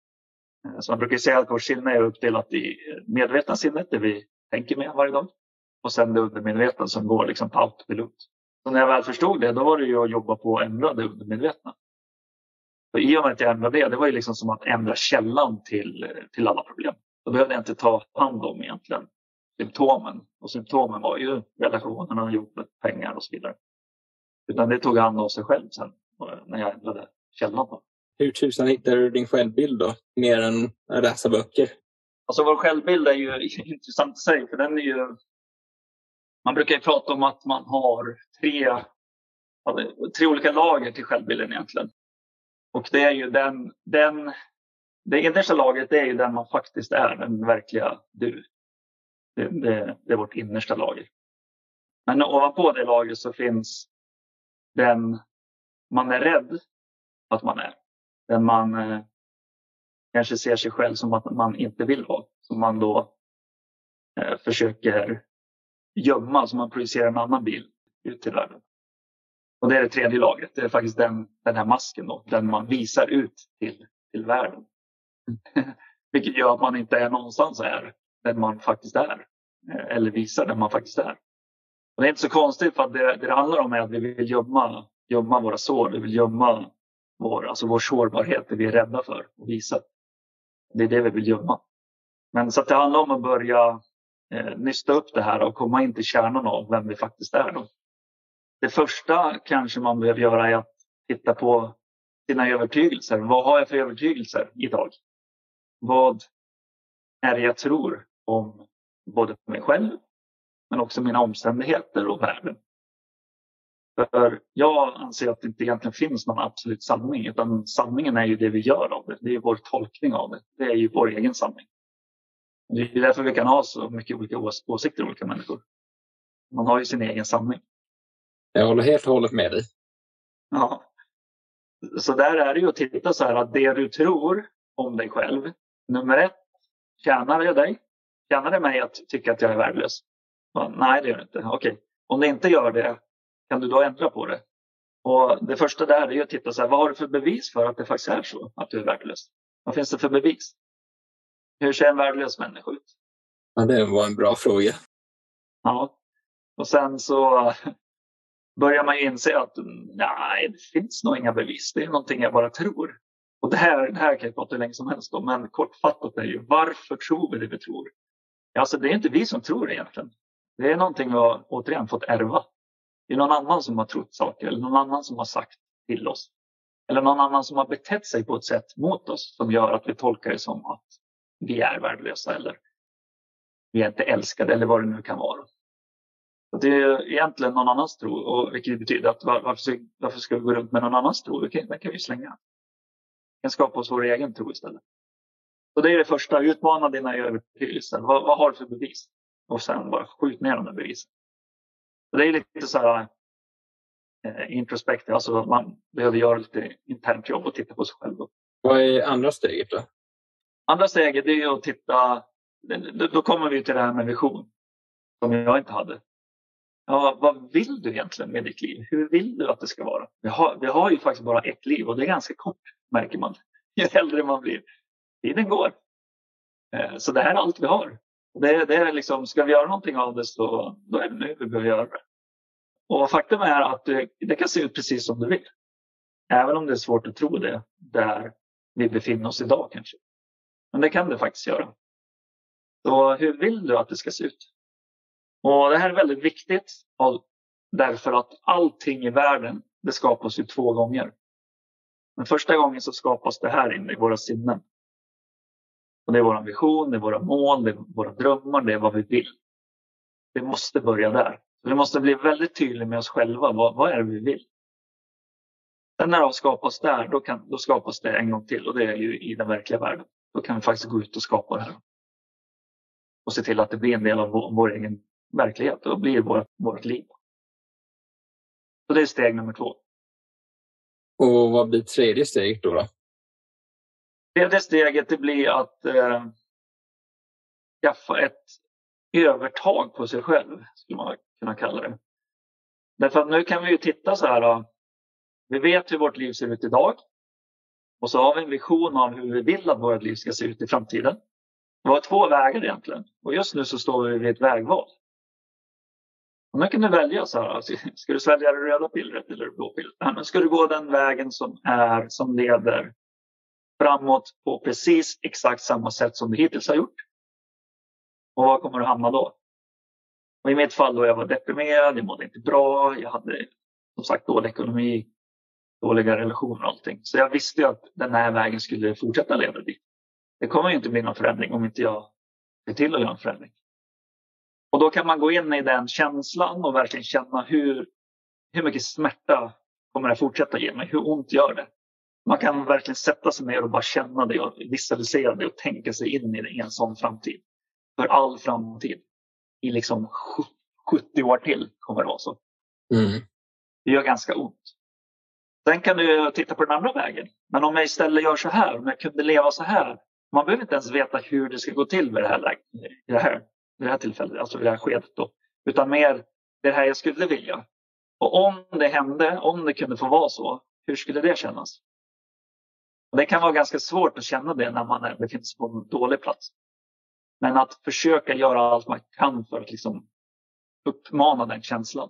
Eh, så man brukar säga att vårt sinne är uppdelat i medvetna sinnet, det vi tänker med varje dag. Och sen det undermedvetna som går liksom på autopilot. Så när jag väl förstod det, då var det ju att jobba på att ändra det undermedvetna. För I och med att jag ändrade det, det var ju liksom som att ändra källan till, till alla problem. Då behövde jag inte ta hand om egentligen symptomen. Och symptomen var ju relationerna, jobbet, pengar och så vidare. Utan det tog hand om sig själv sen eh, när jag ändrade källan. På. Hur tusan hittar du din självbild då? Mer än att läsa böcker? Alltså vår självbild är ju intressant i sig, för den är ju... Man brukar ju prata om att man har tre, tre olika lager till självbilden egentligen. Och det är ju den, den det innersta lagret det är ju den man faktiskt är, den verkliga du. Det, det, det är vårt innersta lager. Men ovanpå det lagret så finns den man är rädd att man är. Den man eh, kanske ser sig själv som att man inte vill vara. Som man då eh, försöker gömma, som man projicerar en annan bild ut till världen. Och det är det tredje lagret. Det är faktiskt den, den här masken då, den man visar ut till, till världen. Vilket gör att man inte är någonstans är den man faktiskt är. Eh, eller visar den man faktiskt är. Och det är inte så konstigt för att det, det handlar om är att vi vill gömma, gömma våra sår. Vi vill gömma vår, alltså vår sårbarhet, det vi är rädda för att visa. Det är det vi vill gömma. Men så att det handlar om att börja eh, nysta upp det här och komma in till kärnan av vem vi faktiskt är. Då. Det första kanske man behöver göra är att titta på sina övertygelser. Vad har jag för övertygelser idag? Vad är det jag tror om både mig själv men också mina omständigheter och världen? För jag anser att det inte egentligen finns någon absolut sanning utan sanningen är ju det vi gör av det. Det är vår tolkning av det. Det är ju vår egen sanning. Det är därför vi kan ha så mycket olika åsikter olika människor. Man har ju sin egen sanning. Jag håller helt och hållet med dig. Ja. Så där är det ju att titta så här att det du tror om dig själv. Nummer ett, tjänar det dig? Tjänar det mig att tycka att jag är värdelös? Nej, det gör det inte. Okej, om det inte gör det, kan du då ändra på det? Och Det första där är att titta så här, vad har du för bevis för att det faktiskt är så, att du är värdelös? Vad finns det för bevis? Hur ser en värdelös människa ut? Ja, det var en bra fråga. Ja, och sen så börjar man ju inse att nej, det finns nog inga bevis. Det är någonting jag bara tror. Och det här, det här kan jag prata hur länge som helst om, men kortfattat är ju varför tror vi det vi tror? Alltså det är inte vi som tror egentligen. Det är någonting vi har återigen fått ärva. Det är någon annan som har trott saker eller någon annan som har sagt till oss. Eller någon annan som har betett sig på ett sätt mot oss som gör att vi tolkar det som att vi är värdelösa eller vi är inte älskade eller vad det nu kan vara. Och det är egentligen någon annans tro, och vilket betyder att varför, varför ska vi gå runt med någon annans tro? Den kan vi slänga. Vi kan skapa oss vår egen tro istället. Och det är det första, utmana dina övertygelser. Vad, vad har du för bevis? Och sen bara skjut ner de där bevisen. Så det är lite så här eh, introspektivt, alltså man behöver göra lite internt jobb och titta på sig själv. Då. Vad är andra steget då? Andra steget är att titta, då kommer vi till det här med vision som jag inte hade. Ja, vad vill du egentligen med ditt liv? Hur vill du att det ska vara? Vi har, vi har ju faktiskt bara ett liv och det är ganska kort märker man ju äldre man blir. Tiden går. Eh, så det här är allt vi har. Det, det är liksom, ska vi göra någonting av det så då är det nu vi behöver göra det. Och faktum är att det, det kan se ut precis som du vill. Även om det är svårt att tro det där vi befinner oss idag kanske. Men det kan det faktiskt göra. Så hur vill du att det ska se ut? Och Det här är väldigt viktigt därför att allting i världen det skapas ju två gånger. Den första gången så skapas det här inne i våra sinnen. Och det är vår vision, det är våra mål, det är våra drömmar, det är vad vi vill. Vi måste börja där. Vi måste bli väldigt tydliga med oss själva. Vad, vad är det vi vill? Sen när det har skapats där, då, kan, då skapas det en gång till och det är ju i den verkliga världen. Då kan vi faktiskt gå ut och skapa det här. Och se till att det blir en del av vår, vår egen verklighet och blir vårt, vårt liv. Så det är steg nummer två. Och vad blir tredje steget då? då? Tredje steget det blir att eh, skaffa ett övertag på sig själv, skulle man kunna kalla det. Därför att nu kan vi ju titta så här. Då. Vi vet hur vårt liv ser ut idag. Och så har vi en vision av hur vi vill att vårt liv ska se ut i framtiden. Vi har två vägar egentligen. Och just nu så står vi vid ett vägval. Och nu kan du välja så här. Alltså, ska du svälja det röda pillret eller det blå pillret? Ska du gå den vägen som är som leder framåt på precis exakt samma sätt som du hittills har gjort? Och var kommer du hamna då? Och I mitt fall då jag var deprimerad, jag mådde inte bra, jag hade som sagt dålig ekonomi, dåliga relationer och allting. Så jag visste ju att den här vägen skulle fortsätta leda dit. Det kommer ju inte bli någon förändring om inte jag ser till att göra en förändring. Och då kan man gå in i den känslan och verkligen känna hur, hur mycket smärta kommer det fortsätta ge mig? Hur ont gör det? Man kan verkligen sätta sig ner och bara känna det och visualisera det och tänka sig in i det en sån framtid. För all framtid. I liksom 70 år till kommer det vara så. Mm. Det gör ganska ont. Sen kan du titta på den andra vägen. Men om jag istället gör så här, om jag kunde leva så här. Man behöver inte ens veta hur det ska gå till vid det här, i det här, vid det här tillfället, alltså vid det här skedet. Då. Utan mer det här jag skulle vilja. Och om det hände, om det kunde få vara så, hur skulle det kännas? Och det kan vara ganska svårt att känna det när man befinner sig på en dålig plats. Men att försöka göra allt man kan för att liksom uppmana den känslan.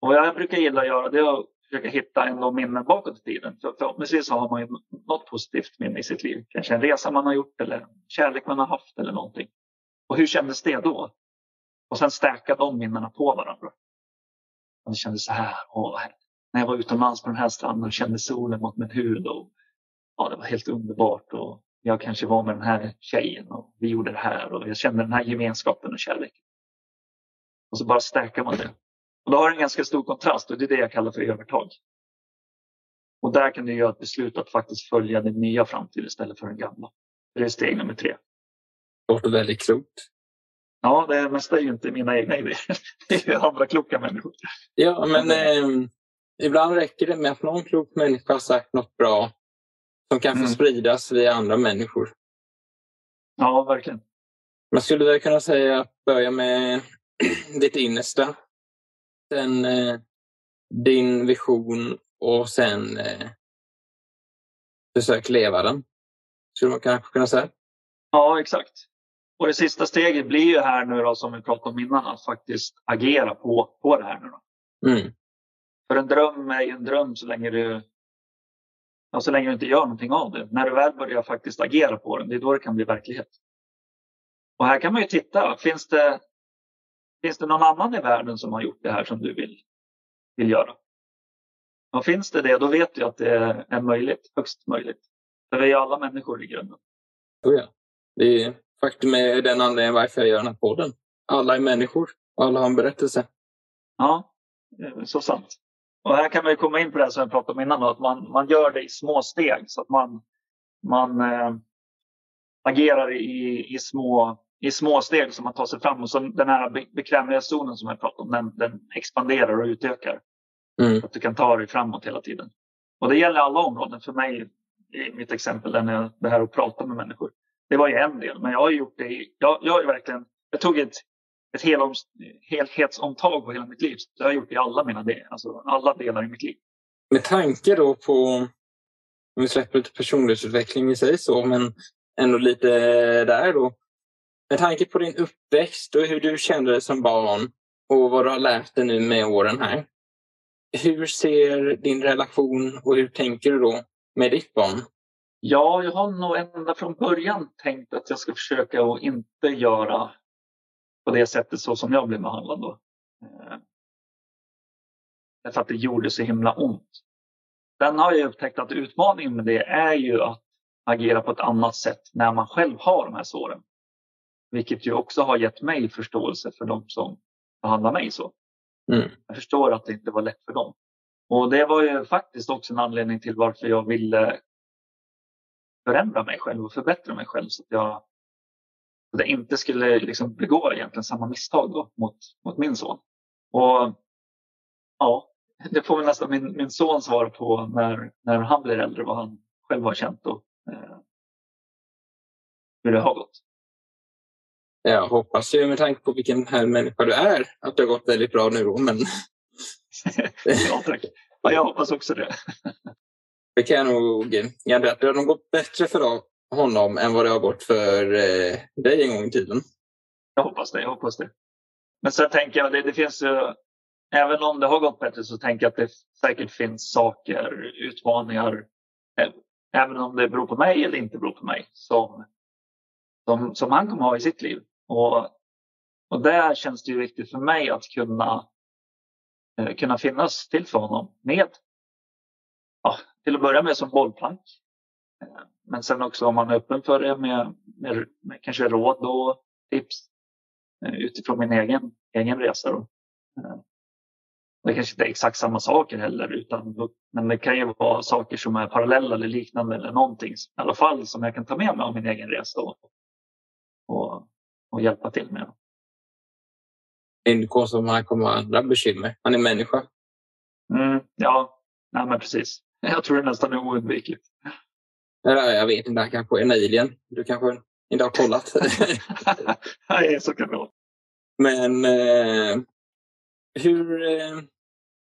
Och vad jag brukar gilla att göra det är att försöka hitta ändå minnen bakåt i tiden. För förhoppningsvis har man ju något positivt minne i sitt liv. Kanske en resa man har gjort eller kärlek man har haft eller någonting. Och hur kändes det då? Och sen stärka de minnena på varandra. Man det kändes så här. Åh, när jag var utomlands på den här stranden och kände solen mot min hud. Och, ja, det var helt underbart. Och jag kanske var med den här tjejen och vi gjorde det här. Och jag kände den här gemenskapen och kärleken. Och så bara stärker man det. Och då har det en ganska stor kontrast och det är det jag kallar för övertag. Och där kan du göra ett beslut att faktiskt följa den nya framtiden istället för den gamla. Det är steg nummer tre. Låter väldigt klokt. Ja, det mesta är ju inte mina egna idéer. Det är andra kloka människor. Ja, men eh, ibland räcker det med att någon klok människa har sagt något bra som kan få mm. spridas via andra människor. Ja, verkligen. Man skulle väl kunna säga att börja med ditt innersta. Sen eh, din vision och sen eh, försök leva den. Skulle man kanske kunna säga. Ja, exakt. Och det sista steget blir ju här nu då, som vi pratade om innan, att faktiskt agera på, på det här nu. Då. Mm. För en dröm är ju en dröm så länge du ja, så länge du inte gör någonting av det. När du väl börjar faktiskt agera på den, det är då det kan bli verklighet. Och här kan man ju titta, finns det, finns det någon annan i världen som har gjort det här som du vill, vill göra? Och finns det det, då vet du att det är möjligt, högst möjligt. För vi är alla människor i grunden. Oh ja. Det är faktum är den anledningen varför jag gör den här podden. Alla är människor alla har en berättelse. Ja, så sant. Och här kan vi komma in på det som jag pratade om innan, att man, man gör det i små steg så att man, man äh, agerar i, i, små, i små steg som man tar sig fram. Och så den här bekvämlighetszonen som jag pratade om, den, den expanderar och utökar. Mm. Att du kan ta dig framåt hela tiden. Och det gäller alla områden. För mig, i mitt exempel, det här att prata med människor. Det var ju en del, men jag har gjort det. Jag, jag har verkligen, jag tog ett ett helhetsomtag på hela mitt liv. Så jag har gjort det i alla mina delar, alltså alla delar i mitt liv. Med tanke då på, om vi släpper lite personlighetsutveckling i sig så, men ändå lite där då. Med tanke på din uppväxt och hur du kände dig som barn och vad du har lärt dig nu med åren här. Hur ser din relation och hur tänker du då med ditt barn? Ja, jag har nog ända från början tänkt att jag ska försöka att inte göra på det sättet så som jag blev behandlad då. Eh, därför att det gjorde så himla ont. Sen har jag upptäckt att utmaningen med det är ju att agera på ett annat sätt när man själv har de här såren. Vilket ju också har gett mig förståelse för de som behandlar mig så. Mm. Jag förstår att det inte var lätt för dem. Och det var ju faktiskt också en anledning till varför jag ville förändra mig själv och förbättra mig själv så att jag att jag inte skulle liksom begå egentligen samma misstag då mot, mot min son. Och ja, det får väl nästan min, min son svara på när, när han blir äldre vad han själv har känt. Då. Eh, hur det har gått. Jag hoppas ju med tanke på vilken här människa du är att det har gått väldigt bra nu då, men... ja, tack. Ja, jag hoppas också det. det kan jag nog. Det har nog gått bättre för honom än vad det har gått för eh, dig en gång i tiden. Jag hoppas det. Jag hoppas det. Men sen tänker jag, det, det finns ju, även om det har gått bättre så tänker jag att det säkert finns saker, utmaningar, eh, även om det beror på mig eller inte beror på mig, som, som, som han kommer ha i sitt liv. Och, och där känns det ju viktigt för mig att kunna, eh, kunna finnas till för honom med, ja, till att börja med som bollplank. Eh, men sen också om man är öppen för det med, med, med kanske råd och tips eh, utifrån min egen, egen resa. Då. Eh, det kanske inte är exakt samma saker heller, utan, men det kan ju vara saker som är parallella eller liknande eller någonting i alla fall som jag kan ta med mig av min egen resa och, och, och hjälpa till med. Det är inte konstigt om han kommer ha andra bekymmer. Han är människa. Mm, ja, nej, men precis. Jag tror det nästan är oundvikligt. Jag vet inte, han kanske är en alien. Du kanske inte har kollat. nej, så kan det vara. Men eh, hur eh,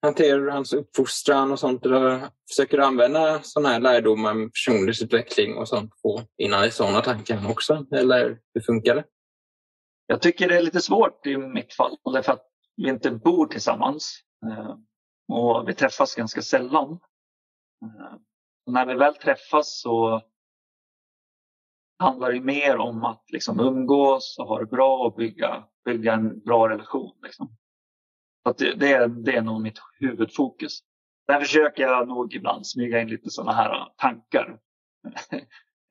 hanterar du hans uppfostran och sånt? Eller försöker du använda sådana här lärdomar med personlighetsutveckling och sånt på innan i sådana tankar också? Eller hur funkar det? Jag tycker det är lite svårt i mitt fall därför att vi inte bor tillsammans. Eh, och vi träffas ganska sällan. Och när vi väl träffas så handlar det mer om att liksom umgås och ha det bra och bygga, bygga en bra relation. Liksom. Så det, det, är, det är nog mitt huvudfokus. Sen försöker jag nog ibland smyga in lite sådana här tankar.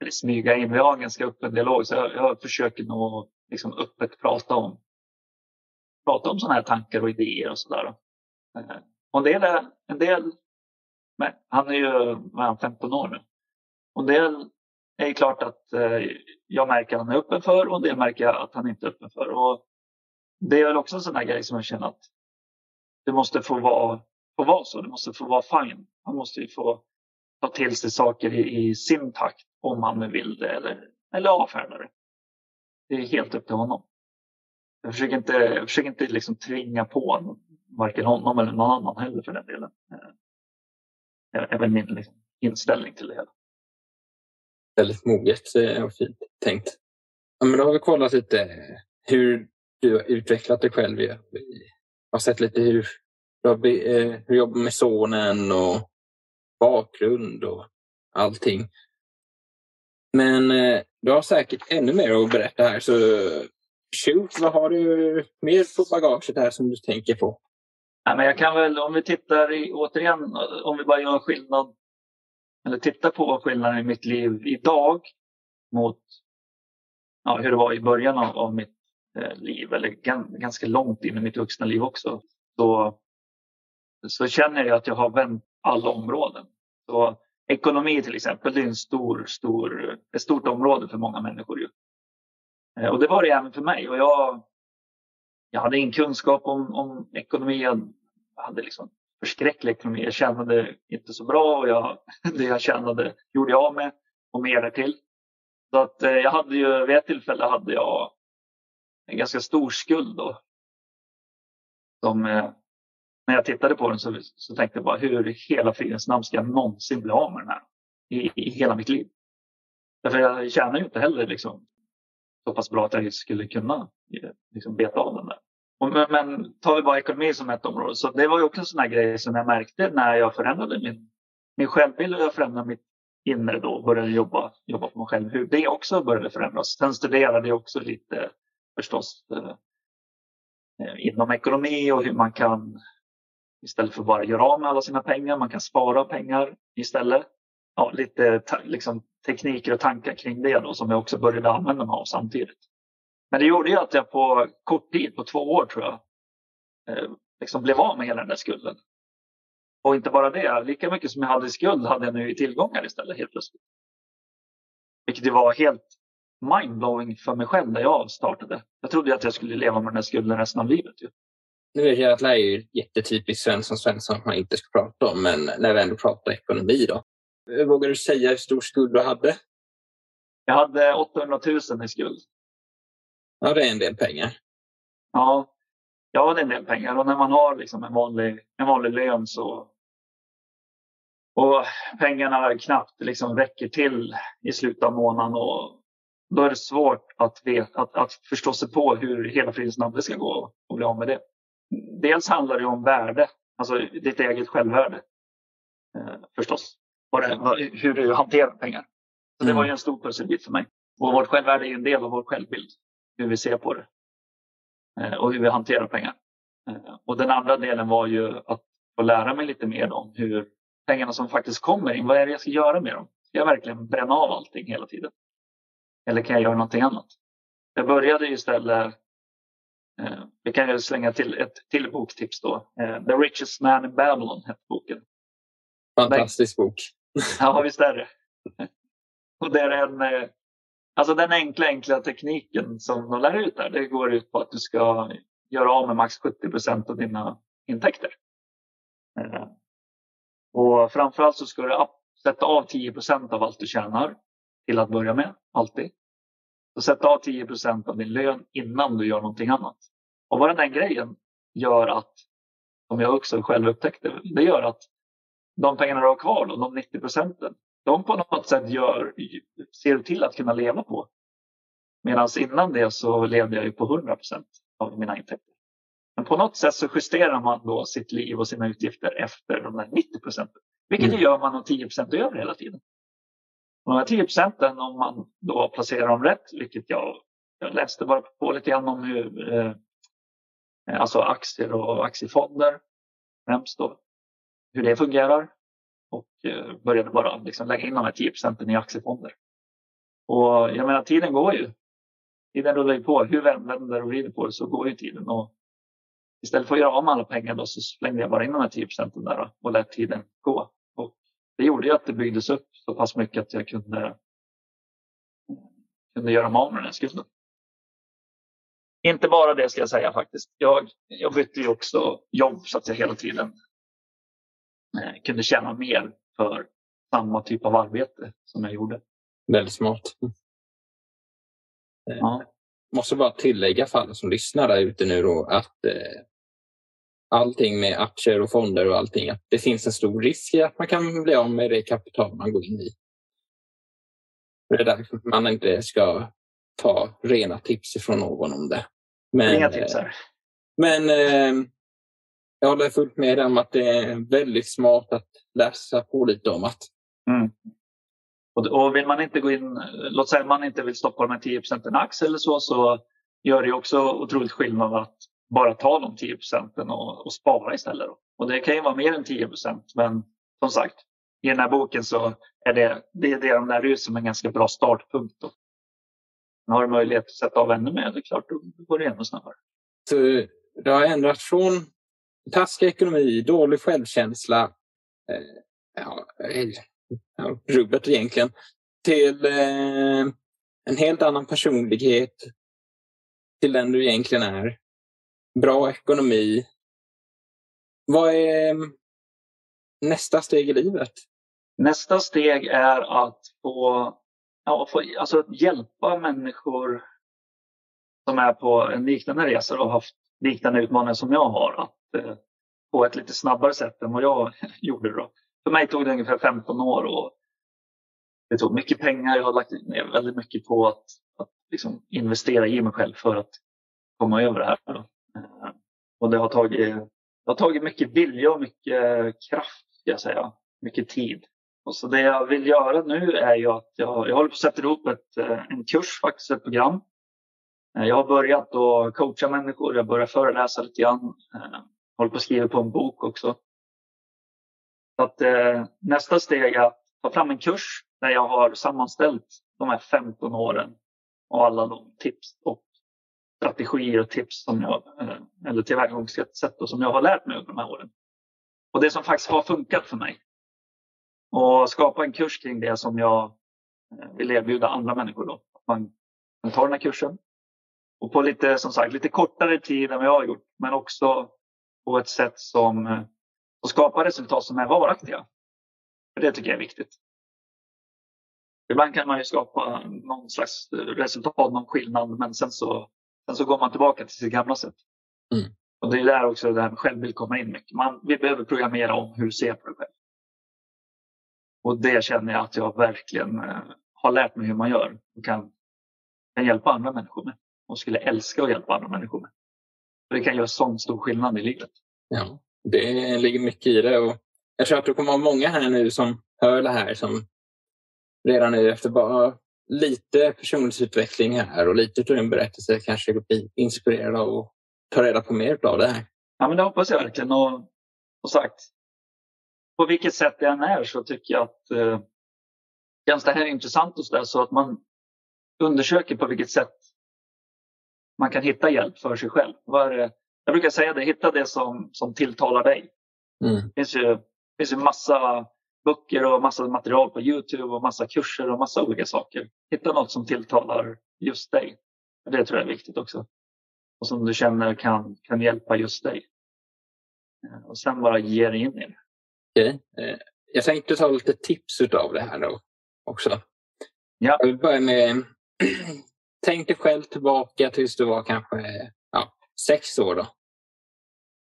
Eller smyga in, vi har en ganska öppen dialog så jag, jag försöker nog liksom öppet prata om, prata om sådana här tankar och idéer och sådär. Eh, och en del, är, en del men han är ju han, 15 år nu. Och det är klart att eh, jag märker att han är öppen för och en del märker jag att han inte är öppen för. Och det är väl också en sån här grej som jag känner att det måste få vara, få vara så. Det måste få vara fine. Han måste ju få ta till sig saker i, i sin takt om han nu vill det eller, eller avfärda det. Det är helt upp till honom. Jag försöker inte, jag försöker inte liksom tvinga på varken honom eller någon annan heller för den delen. Eh, är väl min liksom, inställning till det hela. Väldigt moget eh, och fint tänkt. Ja, men då har vi kollat lite eh, hur du har utvecklat dig själv. Vi har sett lite hur du, har, eh, hur du jobbar med sonen och bakgrund och allting. Men du har säkert ännu mer att berätta här. Så shoot, vad har du mer på bagaget här som du tänker på? Ja, men jag kan väl, om vi tittar i, återigen, om vi bara gör skillnad, eller tittar på skillnaden i mitt liv idag mot ja, hur det var i början av, av mitt eh, liv, eller ganska långt in i mitt vuxna liv också, så, så känner jag att jag har vänt alla områden. Så ekonomi till exempel, det är en stor, stor, ett stort område för många människor. Ju. Eh, och det var det även för mig. Och jag, jag hade ingen kunskap om, om ekonomi. Jag hade liksom förskräcklig ekonomi. Jag tjänade inte så bra och jag, det jag tjänade gjorde jag av med och mer därtill. Så att eh, jag hade ju, vid ett tillfälle hade jag en ganska stor skuld då. Som, eh, när jag tittade på den så, så tänkte jag bara hur i hela fridens namn ska jag någonsin bli av med den här i, i hela mitt liv? Därför jag tjänar ju inte heller liksom, så pass bra att jag skulle kunna eh, liksom, beta av den där. Men, men tar vi bara ekonomi som ett område, så det var ju också en sån här grej som jag märkte när jag förändrade min, min självbild och jag förändrade mitt inre då och började jobba, jobba på mig själv, hur det också började förändras. Sen studerade jag också lite förstås eh, eh inom ekonomi och hur man kan istället för bara göra av med alla sina pengar, man kan spara pengar istället. Ja, lite liksom, tekniker och tankar kring det då, som jag också började använda mig av samtidigt. Men det gjorde ju att jag på kort tid, på två år tror jag, eh, liksom blev av med hela den där skulden. Och inte bara det, lika mycket som jag hade i skuld hade jag nu i tillgångar istället helt plötsligt. Vilket ju var helt mindblowing för mig själv när jag startade. Jag trodde att jag skulle leva med den här skulden resten av livet. Ju. Nu vet jag att det är ju jättetypiskt Svensson Svensson man inte ska prata om, men när vi ändå pratar ekonomi då. Vågar du säga hur stor skuld du hade? Jag hade 800 000 i skuld. Ja, det är en del pengar. Ja, ja det är en del pengar. Och när man har liksom en, vanlig, en vanlig lön så och pengarna knappt liksom räcker till i slutet av månaden. Och då är det svårt att, vet, att, att förstå sig på hur hela fridens namn ska gå och bli av med det. Dels handlar det om värde, alltså ditt eget självvärde. Eh, förstås. Och det, hur du hanterar pengar. Så det var ju en stor pusselbit för mig. Och vårt självvärde är en del av vår självbild. Hur vi ser på det. Eh, och hur vi hanterar pengar. Eh, och den andra delen var ju att få lära mig lite mer om hur pengarna som faktiskt kommer in, vad är det jag ska göra med dem? Ska jag verkligen bränna av allting hela tiden? Eller kan jag göra någonting annat? Jag började istället, eh, vi kan ju slänga till ett till boktips då. Eh, The Richest Man in Babylon hette boken. Fantastisk bok. Ja, visst är det. Och det är en, alltså den enkla, enkla tekniken som de lär ut där, det går ut på att du ska göra av med max 70 procent av dina intäkter. Eh, och framförallt så ska du sätta av 10 procent av allt du tjänar till att börja med, alltid. Så sätta av 10 procent av din lön innan du gör någonting annat. Och bara den grejen gör att, som jag också själv upptäckte, det gör att de pengarna du har kvar, då, de 90 procenten, de på något sätt gör, ser till att kunna leva på. Medan innan det så levde jag ju på 100 procent av mina intäkter. Men på något sätt så justerar man då sitt liv och sina utgifter efter de där 90 procenten. Vilket mm. gör man om 10 procent över hela tiden. Och de här 10 procenten, om man då placerar dem rätt, vilket jag, jag läste bara på lite grann om hur eh, alltså aktier och aktiefonder främst då, hur det fungerar. Och eh, började bara liksom lägga in de här 10 procenten i aktiefonder. Och jag menar, tiden går ju. Tiden rullar ju på. Hur vänder och vrider på det så går ju tiden. Och istället för att göra av med alla pengar då, så slängde jag bara in de här 10 procenten där och lät tiden gå. Och det gjorde ju att det byggdes upp så pass mycket att jag kunde, eh, kunde göra mig av med den här skulden. Inte bara det ska jag säga faktiskt. Jag, jag bytte ju också jobb så att jag hela tiden kunde tjäna mer för samma typ av arbete som jag gjorde. Väldigt smart. Ja. Eh, måste bara tillägga för alla som lyssnar där ute nu då att eh, allting med aktier och fonder och allting, att det finns en stor risk i att man kan bli av med det kapital man går in i. Det är därför man inte ska ta rena tips ifrån någon om det. Men, Inga tips här. Men eh, jag håller fullt med om att det är väldigt smart att läsa på lite om att mm. Och, vill man inte gå in, låt säga att man inte vill stoppa här 10 procenten aktier eller så, så gör det också otroligt skillnad att bara ta de 10 procenten och, och, spara istället. Och det kan ju vara mer än 10 procent, men som sagt, i den här boken så är det, det, det de där ut som en ganska bra startpunkt. Då. Har du möjlighet att sätta av ännu mer, det är klart, då går det ännu snabbare. Så det har ändrat från taskig ekonomi, dålig självkänsla, eh, ja, eh, ja, rubbet egentligen, till eh, en helt annan personlighet till den du egentligen är. Bra ekonomi. Vad är mm, nästa steg i livet? Nästa steg är att få, ja, få alltså hjälpa människor som är på en liknande resa och haft liknande utmaningar som jag har att Eh, på ett lite snabbare sätt än vad jag gjorde. Då. För mig tog det ungefär 15 år och det tog mycket pengar. Jag har lagt ner väldigt mycket på att, att liksom investera i mig själv för att komma över det här. Då. Eh, och det har tagit, det har tagit mycket vilja och mycket kraft, ska jag säga. Mycket tid. Och så det jag vill göra nu är ju att jag, jag håller på att sätta ihop ett, eh, en kurs, faktiskt ett program. Jag har börjat att coacha människor, jag börjar föreläsa lite grann. Håller på att skriva på en bok också. Så att, eh, nästa steg är att ta fram en kurs där jag har sammanställt de här 15 åren och alla de tips och strategier och tips som jag, eh, eller tillvägagångssätt som jag har lärt mig under de här åren. Och det som faktiskt har funkat för mig. Och skapa en kurs kring det som jag eh, vill erbjuda andra människor. Då. Man kan ta den här kursen och på lite, som sagt, lite kortare tid än vad jag har gjort. Men också på ett sätt som eh, och skapa resultat som är varaktiga. För det tycker jag är viktigt. Ibland kan man ju skapa någon slags resultat, någon skillnad, men sen så, sen så går man tillbaka till sitt gamla sätt. Mm. Och det är där också det här med självbild kommer in mycket. Man, vi behöver programmera om hur du ser på dig själv. Och det känner jag att jag verkligen eh, har lärt mig hur man gör och kan, kan hjälpa andra människor med. Och skulle älska att hjälpa andra människor med. För det kan göra sån stor skillnad i livet. Ja, det ligger mycket i det. Och jag tror att det kommer vara många här nu som hör det här som redan nu efter bara lite personlighetsutveckling här och lite av din berättelse kanske blir inspirerade av att ta reda på mer av det här. Ja, men det hoppas jag verkligen. Och, och sagt, på vilket sätt det än är så tycker jag att eh, känns det här intressant och så, där, så att man undersöker på vilket sätt man kan hitta hjälp för sig själv. Det? Jag brukar säga det, hitta det som, som tilltalar dig. Mm. Det finns ju, finns ju massa böcker och massa material på Youtube och massa kurser och massa olika saker. Hitta något som tilltalar just dig. Det tror jag är viktigt också. Och som du känner kan, kan hjälpa just dig. Eh, och sen bara ge dig in i det. Okej. Eh, Jag tänkte ta lite tips utav det här då också. Ja. Jag vill börja med Tänk dig själv tillbaka tills du var kanske ja, sex år. Då.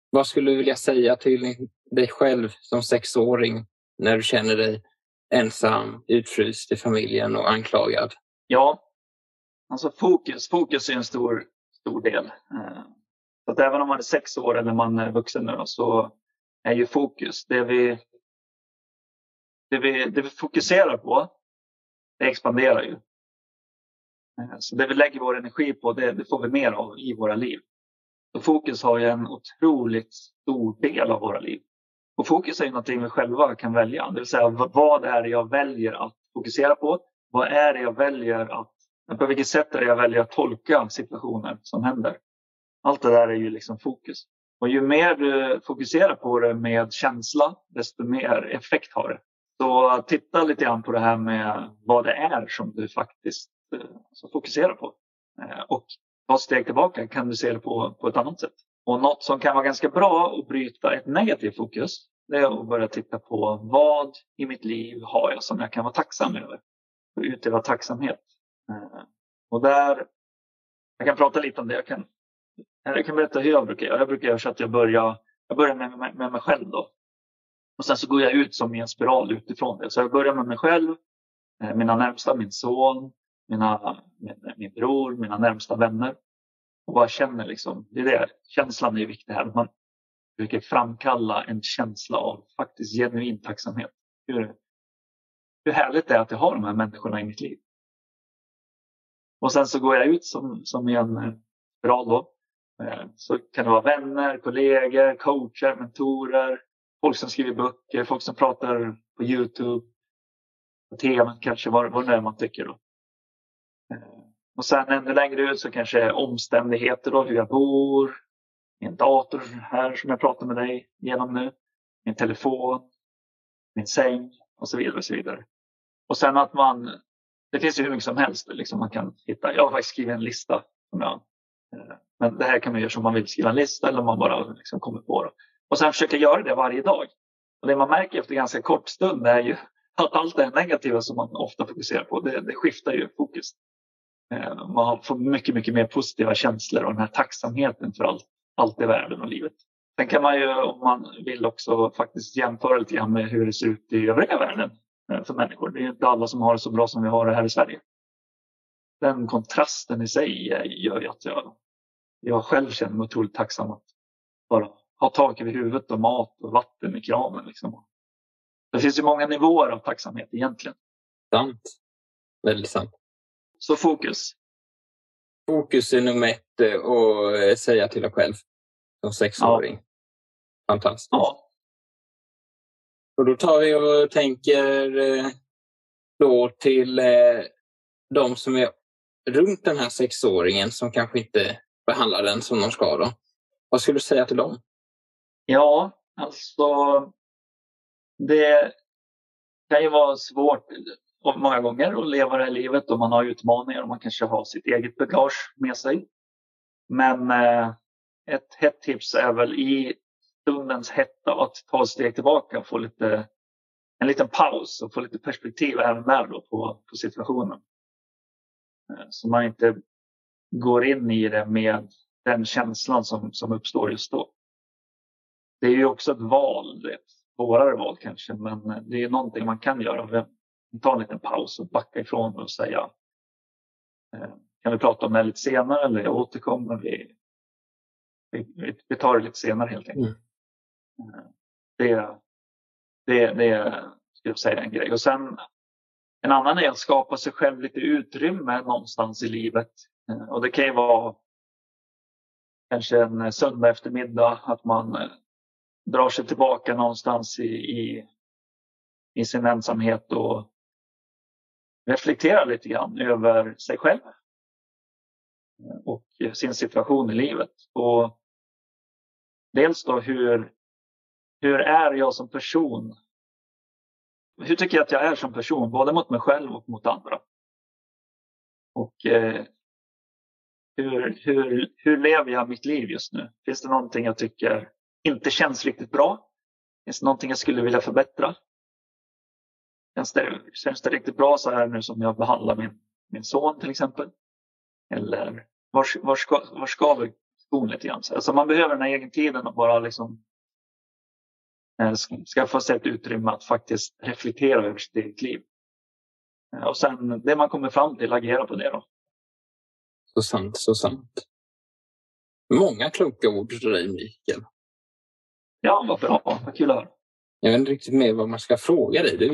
Vad skulle du vilja säga till dig själv som sexåring när du känner dig ensam, utfryst i familjen och anklagad? Ja, alltså fokus. Fokus är en stor, stor del. Eh, så att även om man är sex år eller man är vuxen nu då, så är ju fokus det vi, det vi, det vi fokuserar på, det expanderar ju. Eh, så det vi lägger vår energi på, det, det får vi mer av i våra liv. Så fokus har ju en otroligt stor del av våra liv. Och fokus är ju någonting vi själva kan välja. Det vill säga vad är det jag väljer att fokusera på? Vad är det jag väljer att, på vilket sätt är det jag väljer att tolka situationer som händer? Allt det där är ju liksom fokus. Och ju mer du fokuserar på det med känsla, desto mer effekt har det. Så titta lite grann på det här med vad det är som du faktiskt alltså fokusera på. Eh, och ta ett steg tillbaka kan du se det på, på ett annat sätt. Och något som kan vara ganska bra att bryta ett negativt fokus, det är att börja titta på vad i mitt liv har jag som jag kan vara tacksam över. Och utöva tacksamhet. Eh, och där, jag kan prata lite om det. Jag kan, jag kan berätta hur jag brukar göra. Jag brukar göra så att jag börjar, jag börjar med, med, med mig själv då. Och sen så går jag ut som i en spiral utifrån det. Så jag börjar med mig själv, eh, mina närmsta, min son, mina, min, min bror, mina närmsta vänner. Och bara känner liksom, det är det, känslan är viktig här. Man försöker framkalla en känsla av faktiskt genuin tacksamhet. Hur, hur härligt det är att jag har de här människorna i mitt liv. Och sen så går jag ut som, som i en eh, spiral då. Eh, så kan det vara vänner, kollegor, coacher, mentorer, folk som skriver böcker, folk som pratar på Youtube, på tv kanske, vad, vad det är man tycker. Då. Och sen ännu längre ut så kanske omständigheter, då, hur jag bor, min dator här som jag pratar med dig genom nu, min telefon, min säng och så vidare. Och så vidare. Och sen att man, det finns ju hur mycket som helst liksom man kan hitta. Jag har faktiskt skrivit en lista. Som jag, eh, men det här kan man göra som man vill skriva en lista eller om man bara liksom kommer på det. Och sen försöka göra det varje dag. Och det man märker efter ganska kort stund är ju att allt det negativa som man ofta fokuserar på, det, det skiftar ju fokus. Eh, man får mycket, mycket mer positiva känslor och den här tacksamheten för allt, allt i världen och livet. Sen kan man ju, om man vill också faktiskt jämföra lite grann med hur det ser ut i övriga världen eh, för människor. Det är inte alla som har det så bra som vi har det här i Sverige. Den kontrasten i sig eh, gör ju att jag, jag själv känner mig otroligt tacksam att bara ha tak över huvudet och mat och vatten i kranen. Liksom. Det finns ju många nivåer av tacksamhet egentligen. Sant. Väldigt sant. Så fokus. Fokus är nummer ett eh, och eh, säga till dig själv som sexåring. Fantastiskt. Ja, Och då tar vi och tänker eh, då till de som är runt den här sexåringen som kanske inte behandlar den som de ska. Då. Vad skulle du säga till dem? Ja, alltså det kan ju vara svårt många gånger att leva det här livet och man har utmaningar och man kanske har sitt eget bagage med sig. Men eh, ett hett tips är väl i stundens hetta att ta ett steg tillbaka och få lite en liten paus och få lite perspektiv även där då på, på situationen. Eh, så man inte går in i det med den känslan som, som uppstår just då. Det är ju också ett val, ett svårare val kanske, men eh, det är någonting man kan göra. Ta en liten paus och backa ifrån och säga eh, kan vi prata om det lite senare eller jag återkommer. Vi, vi, vi tar det lite senare helt enkelt. Mm. Eh, det, det, det skulle jag säga är en grej. Och sen en annan är att skapa sig själv lite utrymme någonstans i livet. Eh, och det kan ju vara kanske en söndag eftermiddag att man drar sig tillbaka någonstans i, i, i sin ensamhet och reflektera lite grann över sig själv och sin situation i livet. Och dels då hur, hur är jag som person? Hur tycker jag att jag är som person, både mot mig själv och mot andra? Och eh, hur, hur, hur lever jag mitt liv just nu? Finns det någonting jag tycker inte känns riktigt bra? Finns det någonting jag skulle vilja förbättra? Känns det, riktigt bra så här nu som jag behandlar min, min son till exempel? Eller var, var, ska, var ska vi skon lite grann? Alltså man behöver den här egen tiden och bara liksom eh, skaffa sig ett utrymme att faktiskt reflektera över sitt eget liv. Eh, och sen det man kommer fram till, agera på det då. Så sant, så sant. Många kloka ord till dig, Mikael. Ja, vad bra. Vad kul att höra. Jag vet inte riktigt mer vad man ska fråga dig. Du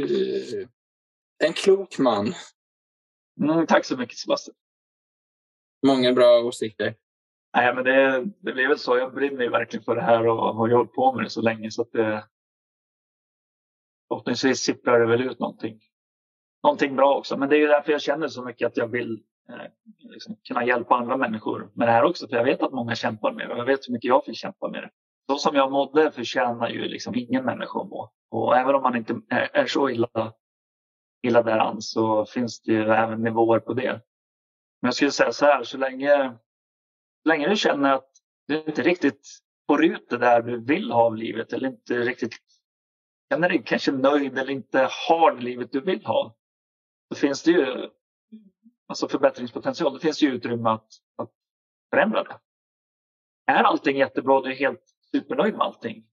är en klok man. Mm, tack så mycket Sebastian. Många bra åsikter. Nej, men det, det blir väl så. Jag brinner verkligen för det här och har hållit på med det så länge så att det förhoppningsvis sipprar det väl ut någonting, någonting bra också. Men det är ju därför jag känner så mycket att jag vill eh, liksom, kunna hjälpa andra människor med det här också. För jag vet att många kämpar med det och jag vet hur mycket jag fick kämpa med det. Så som jag mådde förtjänar ju liksom ingen människa att må. Och även om man inte är, är så illa, illa däran så finns det ju även nivåer på det. Men jag skulle säga så här, så länge, så länge du känner att du inte riktigt får ut det där du vill ha av livet eller inte riktigt känner dig kanske nöjd eller inte har det livet du vill ha. Då finns det ju alltså förbättringspotential. Det finns ju utrymme att, att förändra det. Är allting jättebra och du är helt supernöjd med allting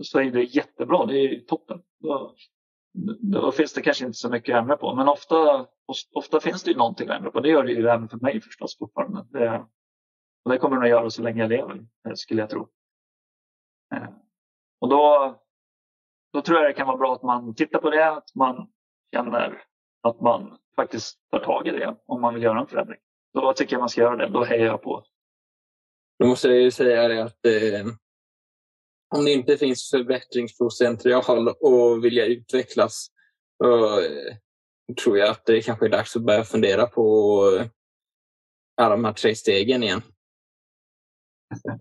så är det jättebra. Det är toppen. Då, då finns det kanske inte så mycket att ändra på. Men ofta, ofta finns det ju någonting att ändra på. Det gör det ju även för mig förstås fortfarande. Det, och det kommer det att göra så länge jag lever, eh, skulle jag tro. Eh, och då, då tror jag det kan vara bra att man tittar på det, att man känner att man faktiskt tar tag i det om man vill göra en förändring. Då tycker jag man ska göra det. Då hejar jag på. Då måste jag ju säga det att eh, om det inte finns förbättringspotential och vilja utvecklas eh, tror jag att det kanske är dags att börja fundera på alla de här tre stegen igen.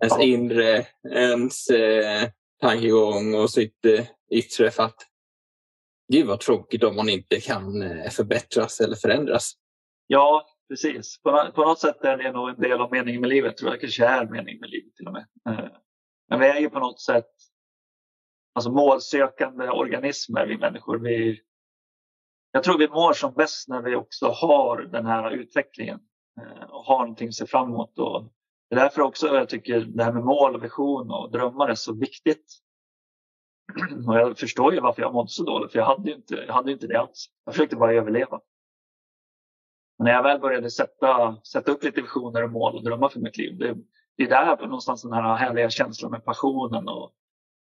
Ens inre, ens eh, tankegång och sitt eh, yttre. För att gud vad tråkigt om man inte kan eh, förbättras eller förändras. Ja, precis. På, på något sätt är det nog en del av meningen med livet. Tror jag kanske är meningen med livet till och med. Men vi är ju på något sätt alltså målsökande organismer, vi människor. Vi, jag tror vi mår som bäst när vi också har den här utvecklingen eh, och har någonting att se fram emot. Och det är därför också jag tycker det här med mål, vision och drömmar är så viktigt. Och jag förstår ju varför jag mådde så dåligt, för jag hade ju inte, jag hade inte det alls. Jag försökte bara överleva. Men när jag väl började sätta, sätta upp lite visioner och mål och drömmar för mitt liv, det, det är där någonstans den här härliga känslan med passionen och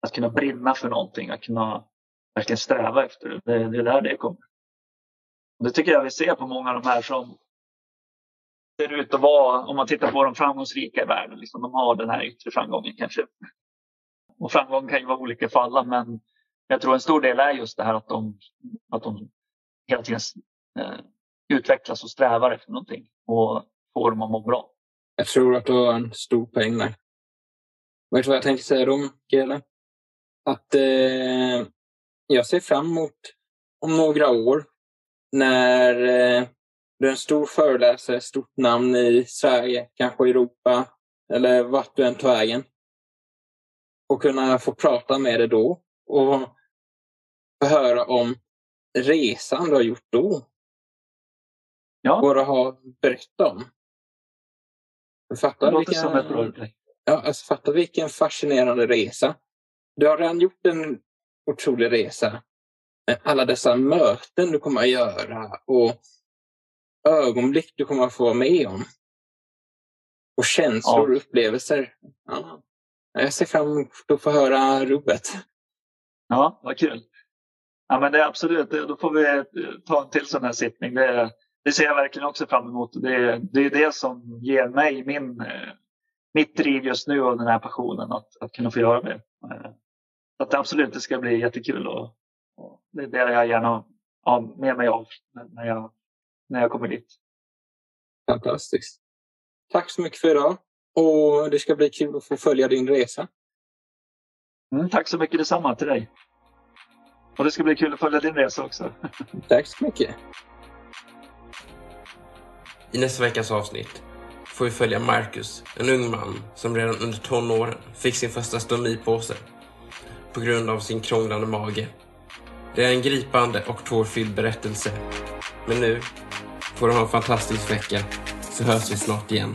att kunna brinna för någonting, att kunna verkligen sträva efter det. Det, det är där det kommer. Och det tycker jag vi ser på många av de här som ser ut att vara, om man tittar på de framgångsrika i världen, liksom, de har den här yttre framgången kanske. Och framgång kan ju vara olika för alla, men jag tror en stor del är just det här att de, att de hela tiden eh, utvecklas och strävar efter någonting och får dem att må bra. Jag tror att du har en stor poäng där. Vet du vad jag tänkte säga då, Gele? Att eh, jag ser fram emot om några år när eh, du är en stor föreläsare, stort namn i Sverige, kanske Europa eller vart du än tar vägen. Och kunna få prata med dig då och få höra om resan du har gjort då. Ja. Vad du har berättat om. Fatta Det låter vilken, som ett roleplay. ja, alltså, fatta vilken fascinerande resa. Du har redan gjort en otrolig resa. Med alla dessa möten du kommer att göra och ögonblick du kommer att få vara med om. Och känslor och upplevelser. Ja. Jag ser fram emot att få höra rubbet. Ja, vad kul. Ja, men det är absolut, då får vi ta en till sån här sittning. Det, det ser jag verkligen också fram emot. Det, det är det som ger mig min, eh, mitt driv just nu och den här passionen att, att kunna få göra det. Eh, Så att det absolut, det ska bli jättekul och, och det är det jag gärna har med mig av när jag, när jag kommer dit. Fantastiskt. Tack så mycket för idag. Och det ska bli kul att få följa din resa. Mm, tack så mycket detsamma till dig. Och det ska bli kul att följa din resa också. Tack så mycket. I nästa veckas avsnitt får vi följa Marcus, en ung man som redan under tonåren fick sin första stomipåse på grund av sin krånglande mage. Det är en gripande och tårfylld berättelse. Men nu får du ha en fantastisk vecka så hörs vi snart igen.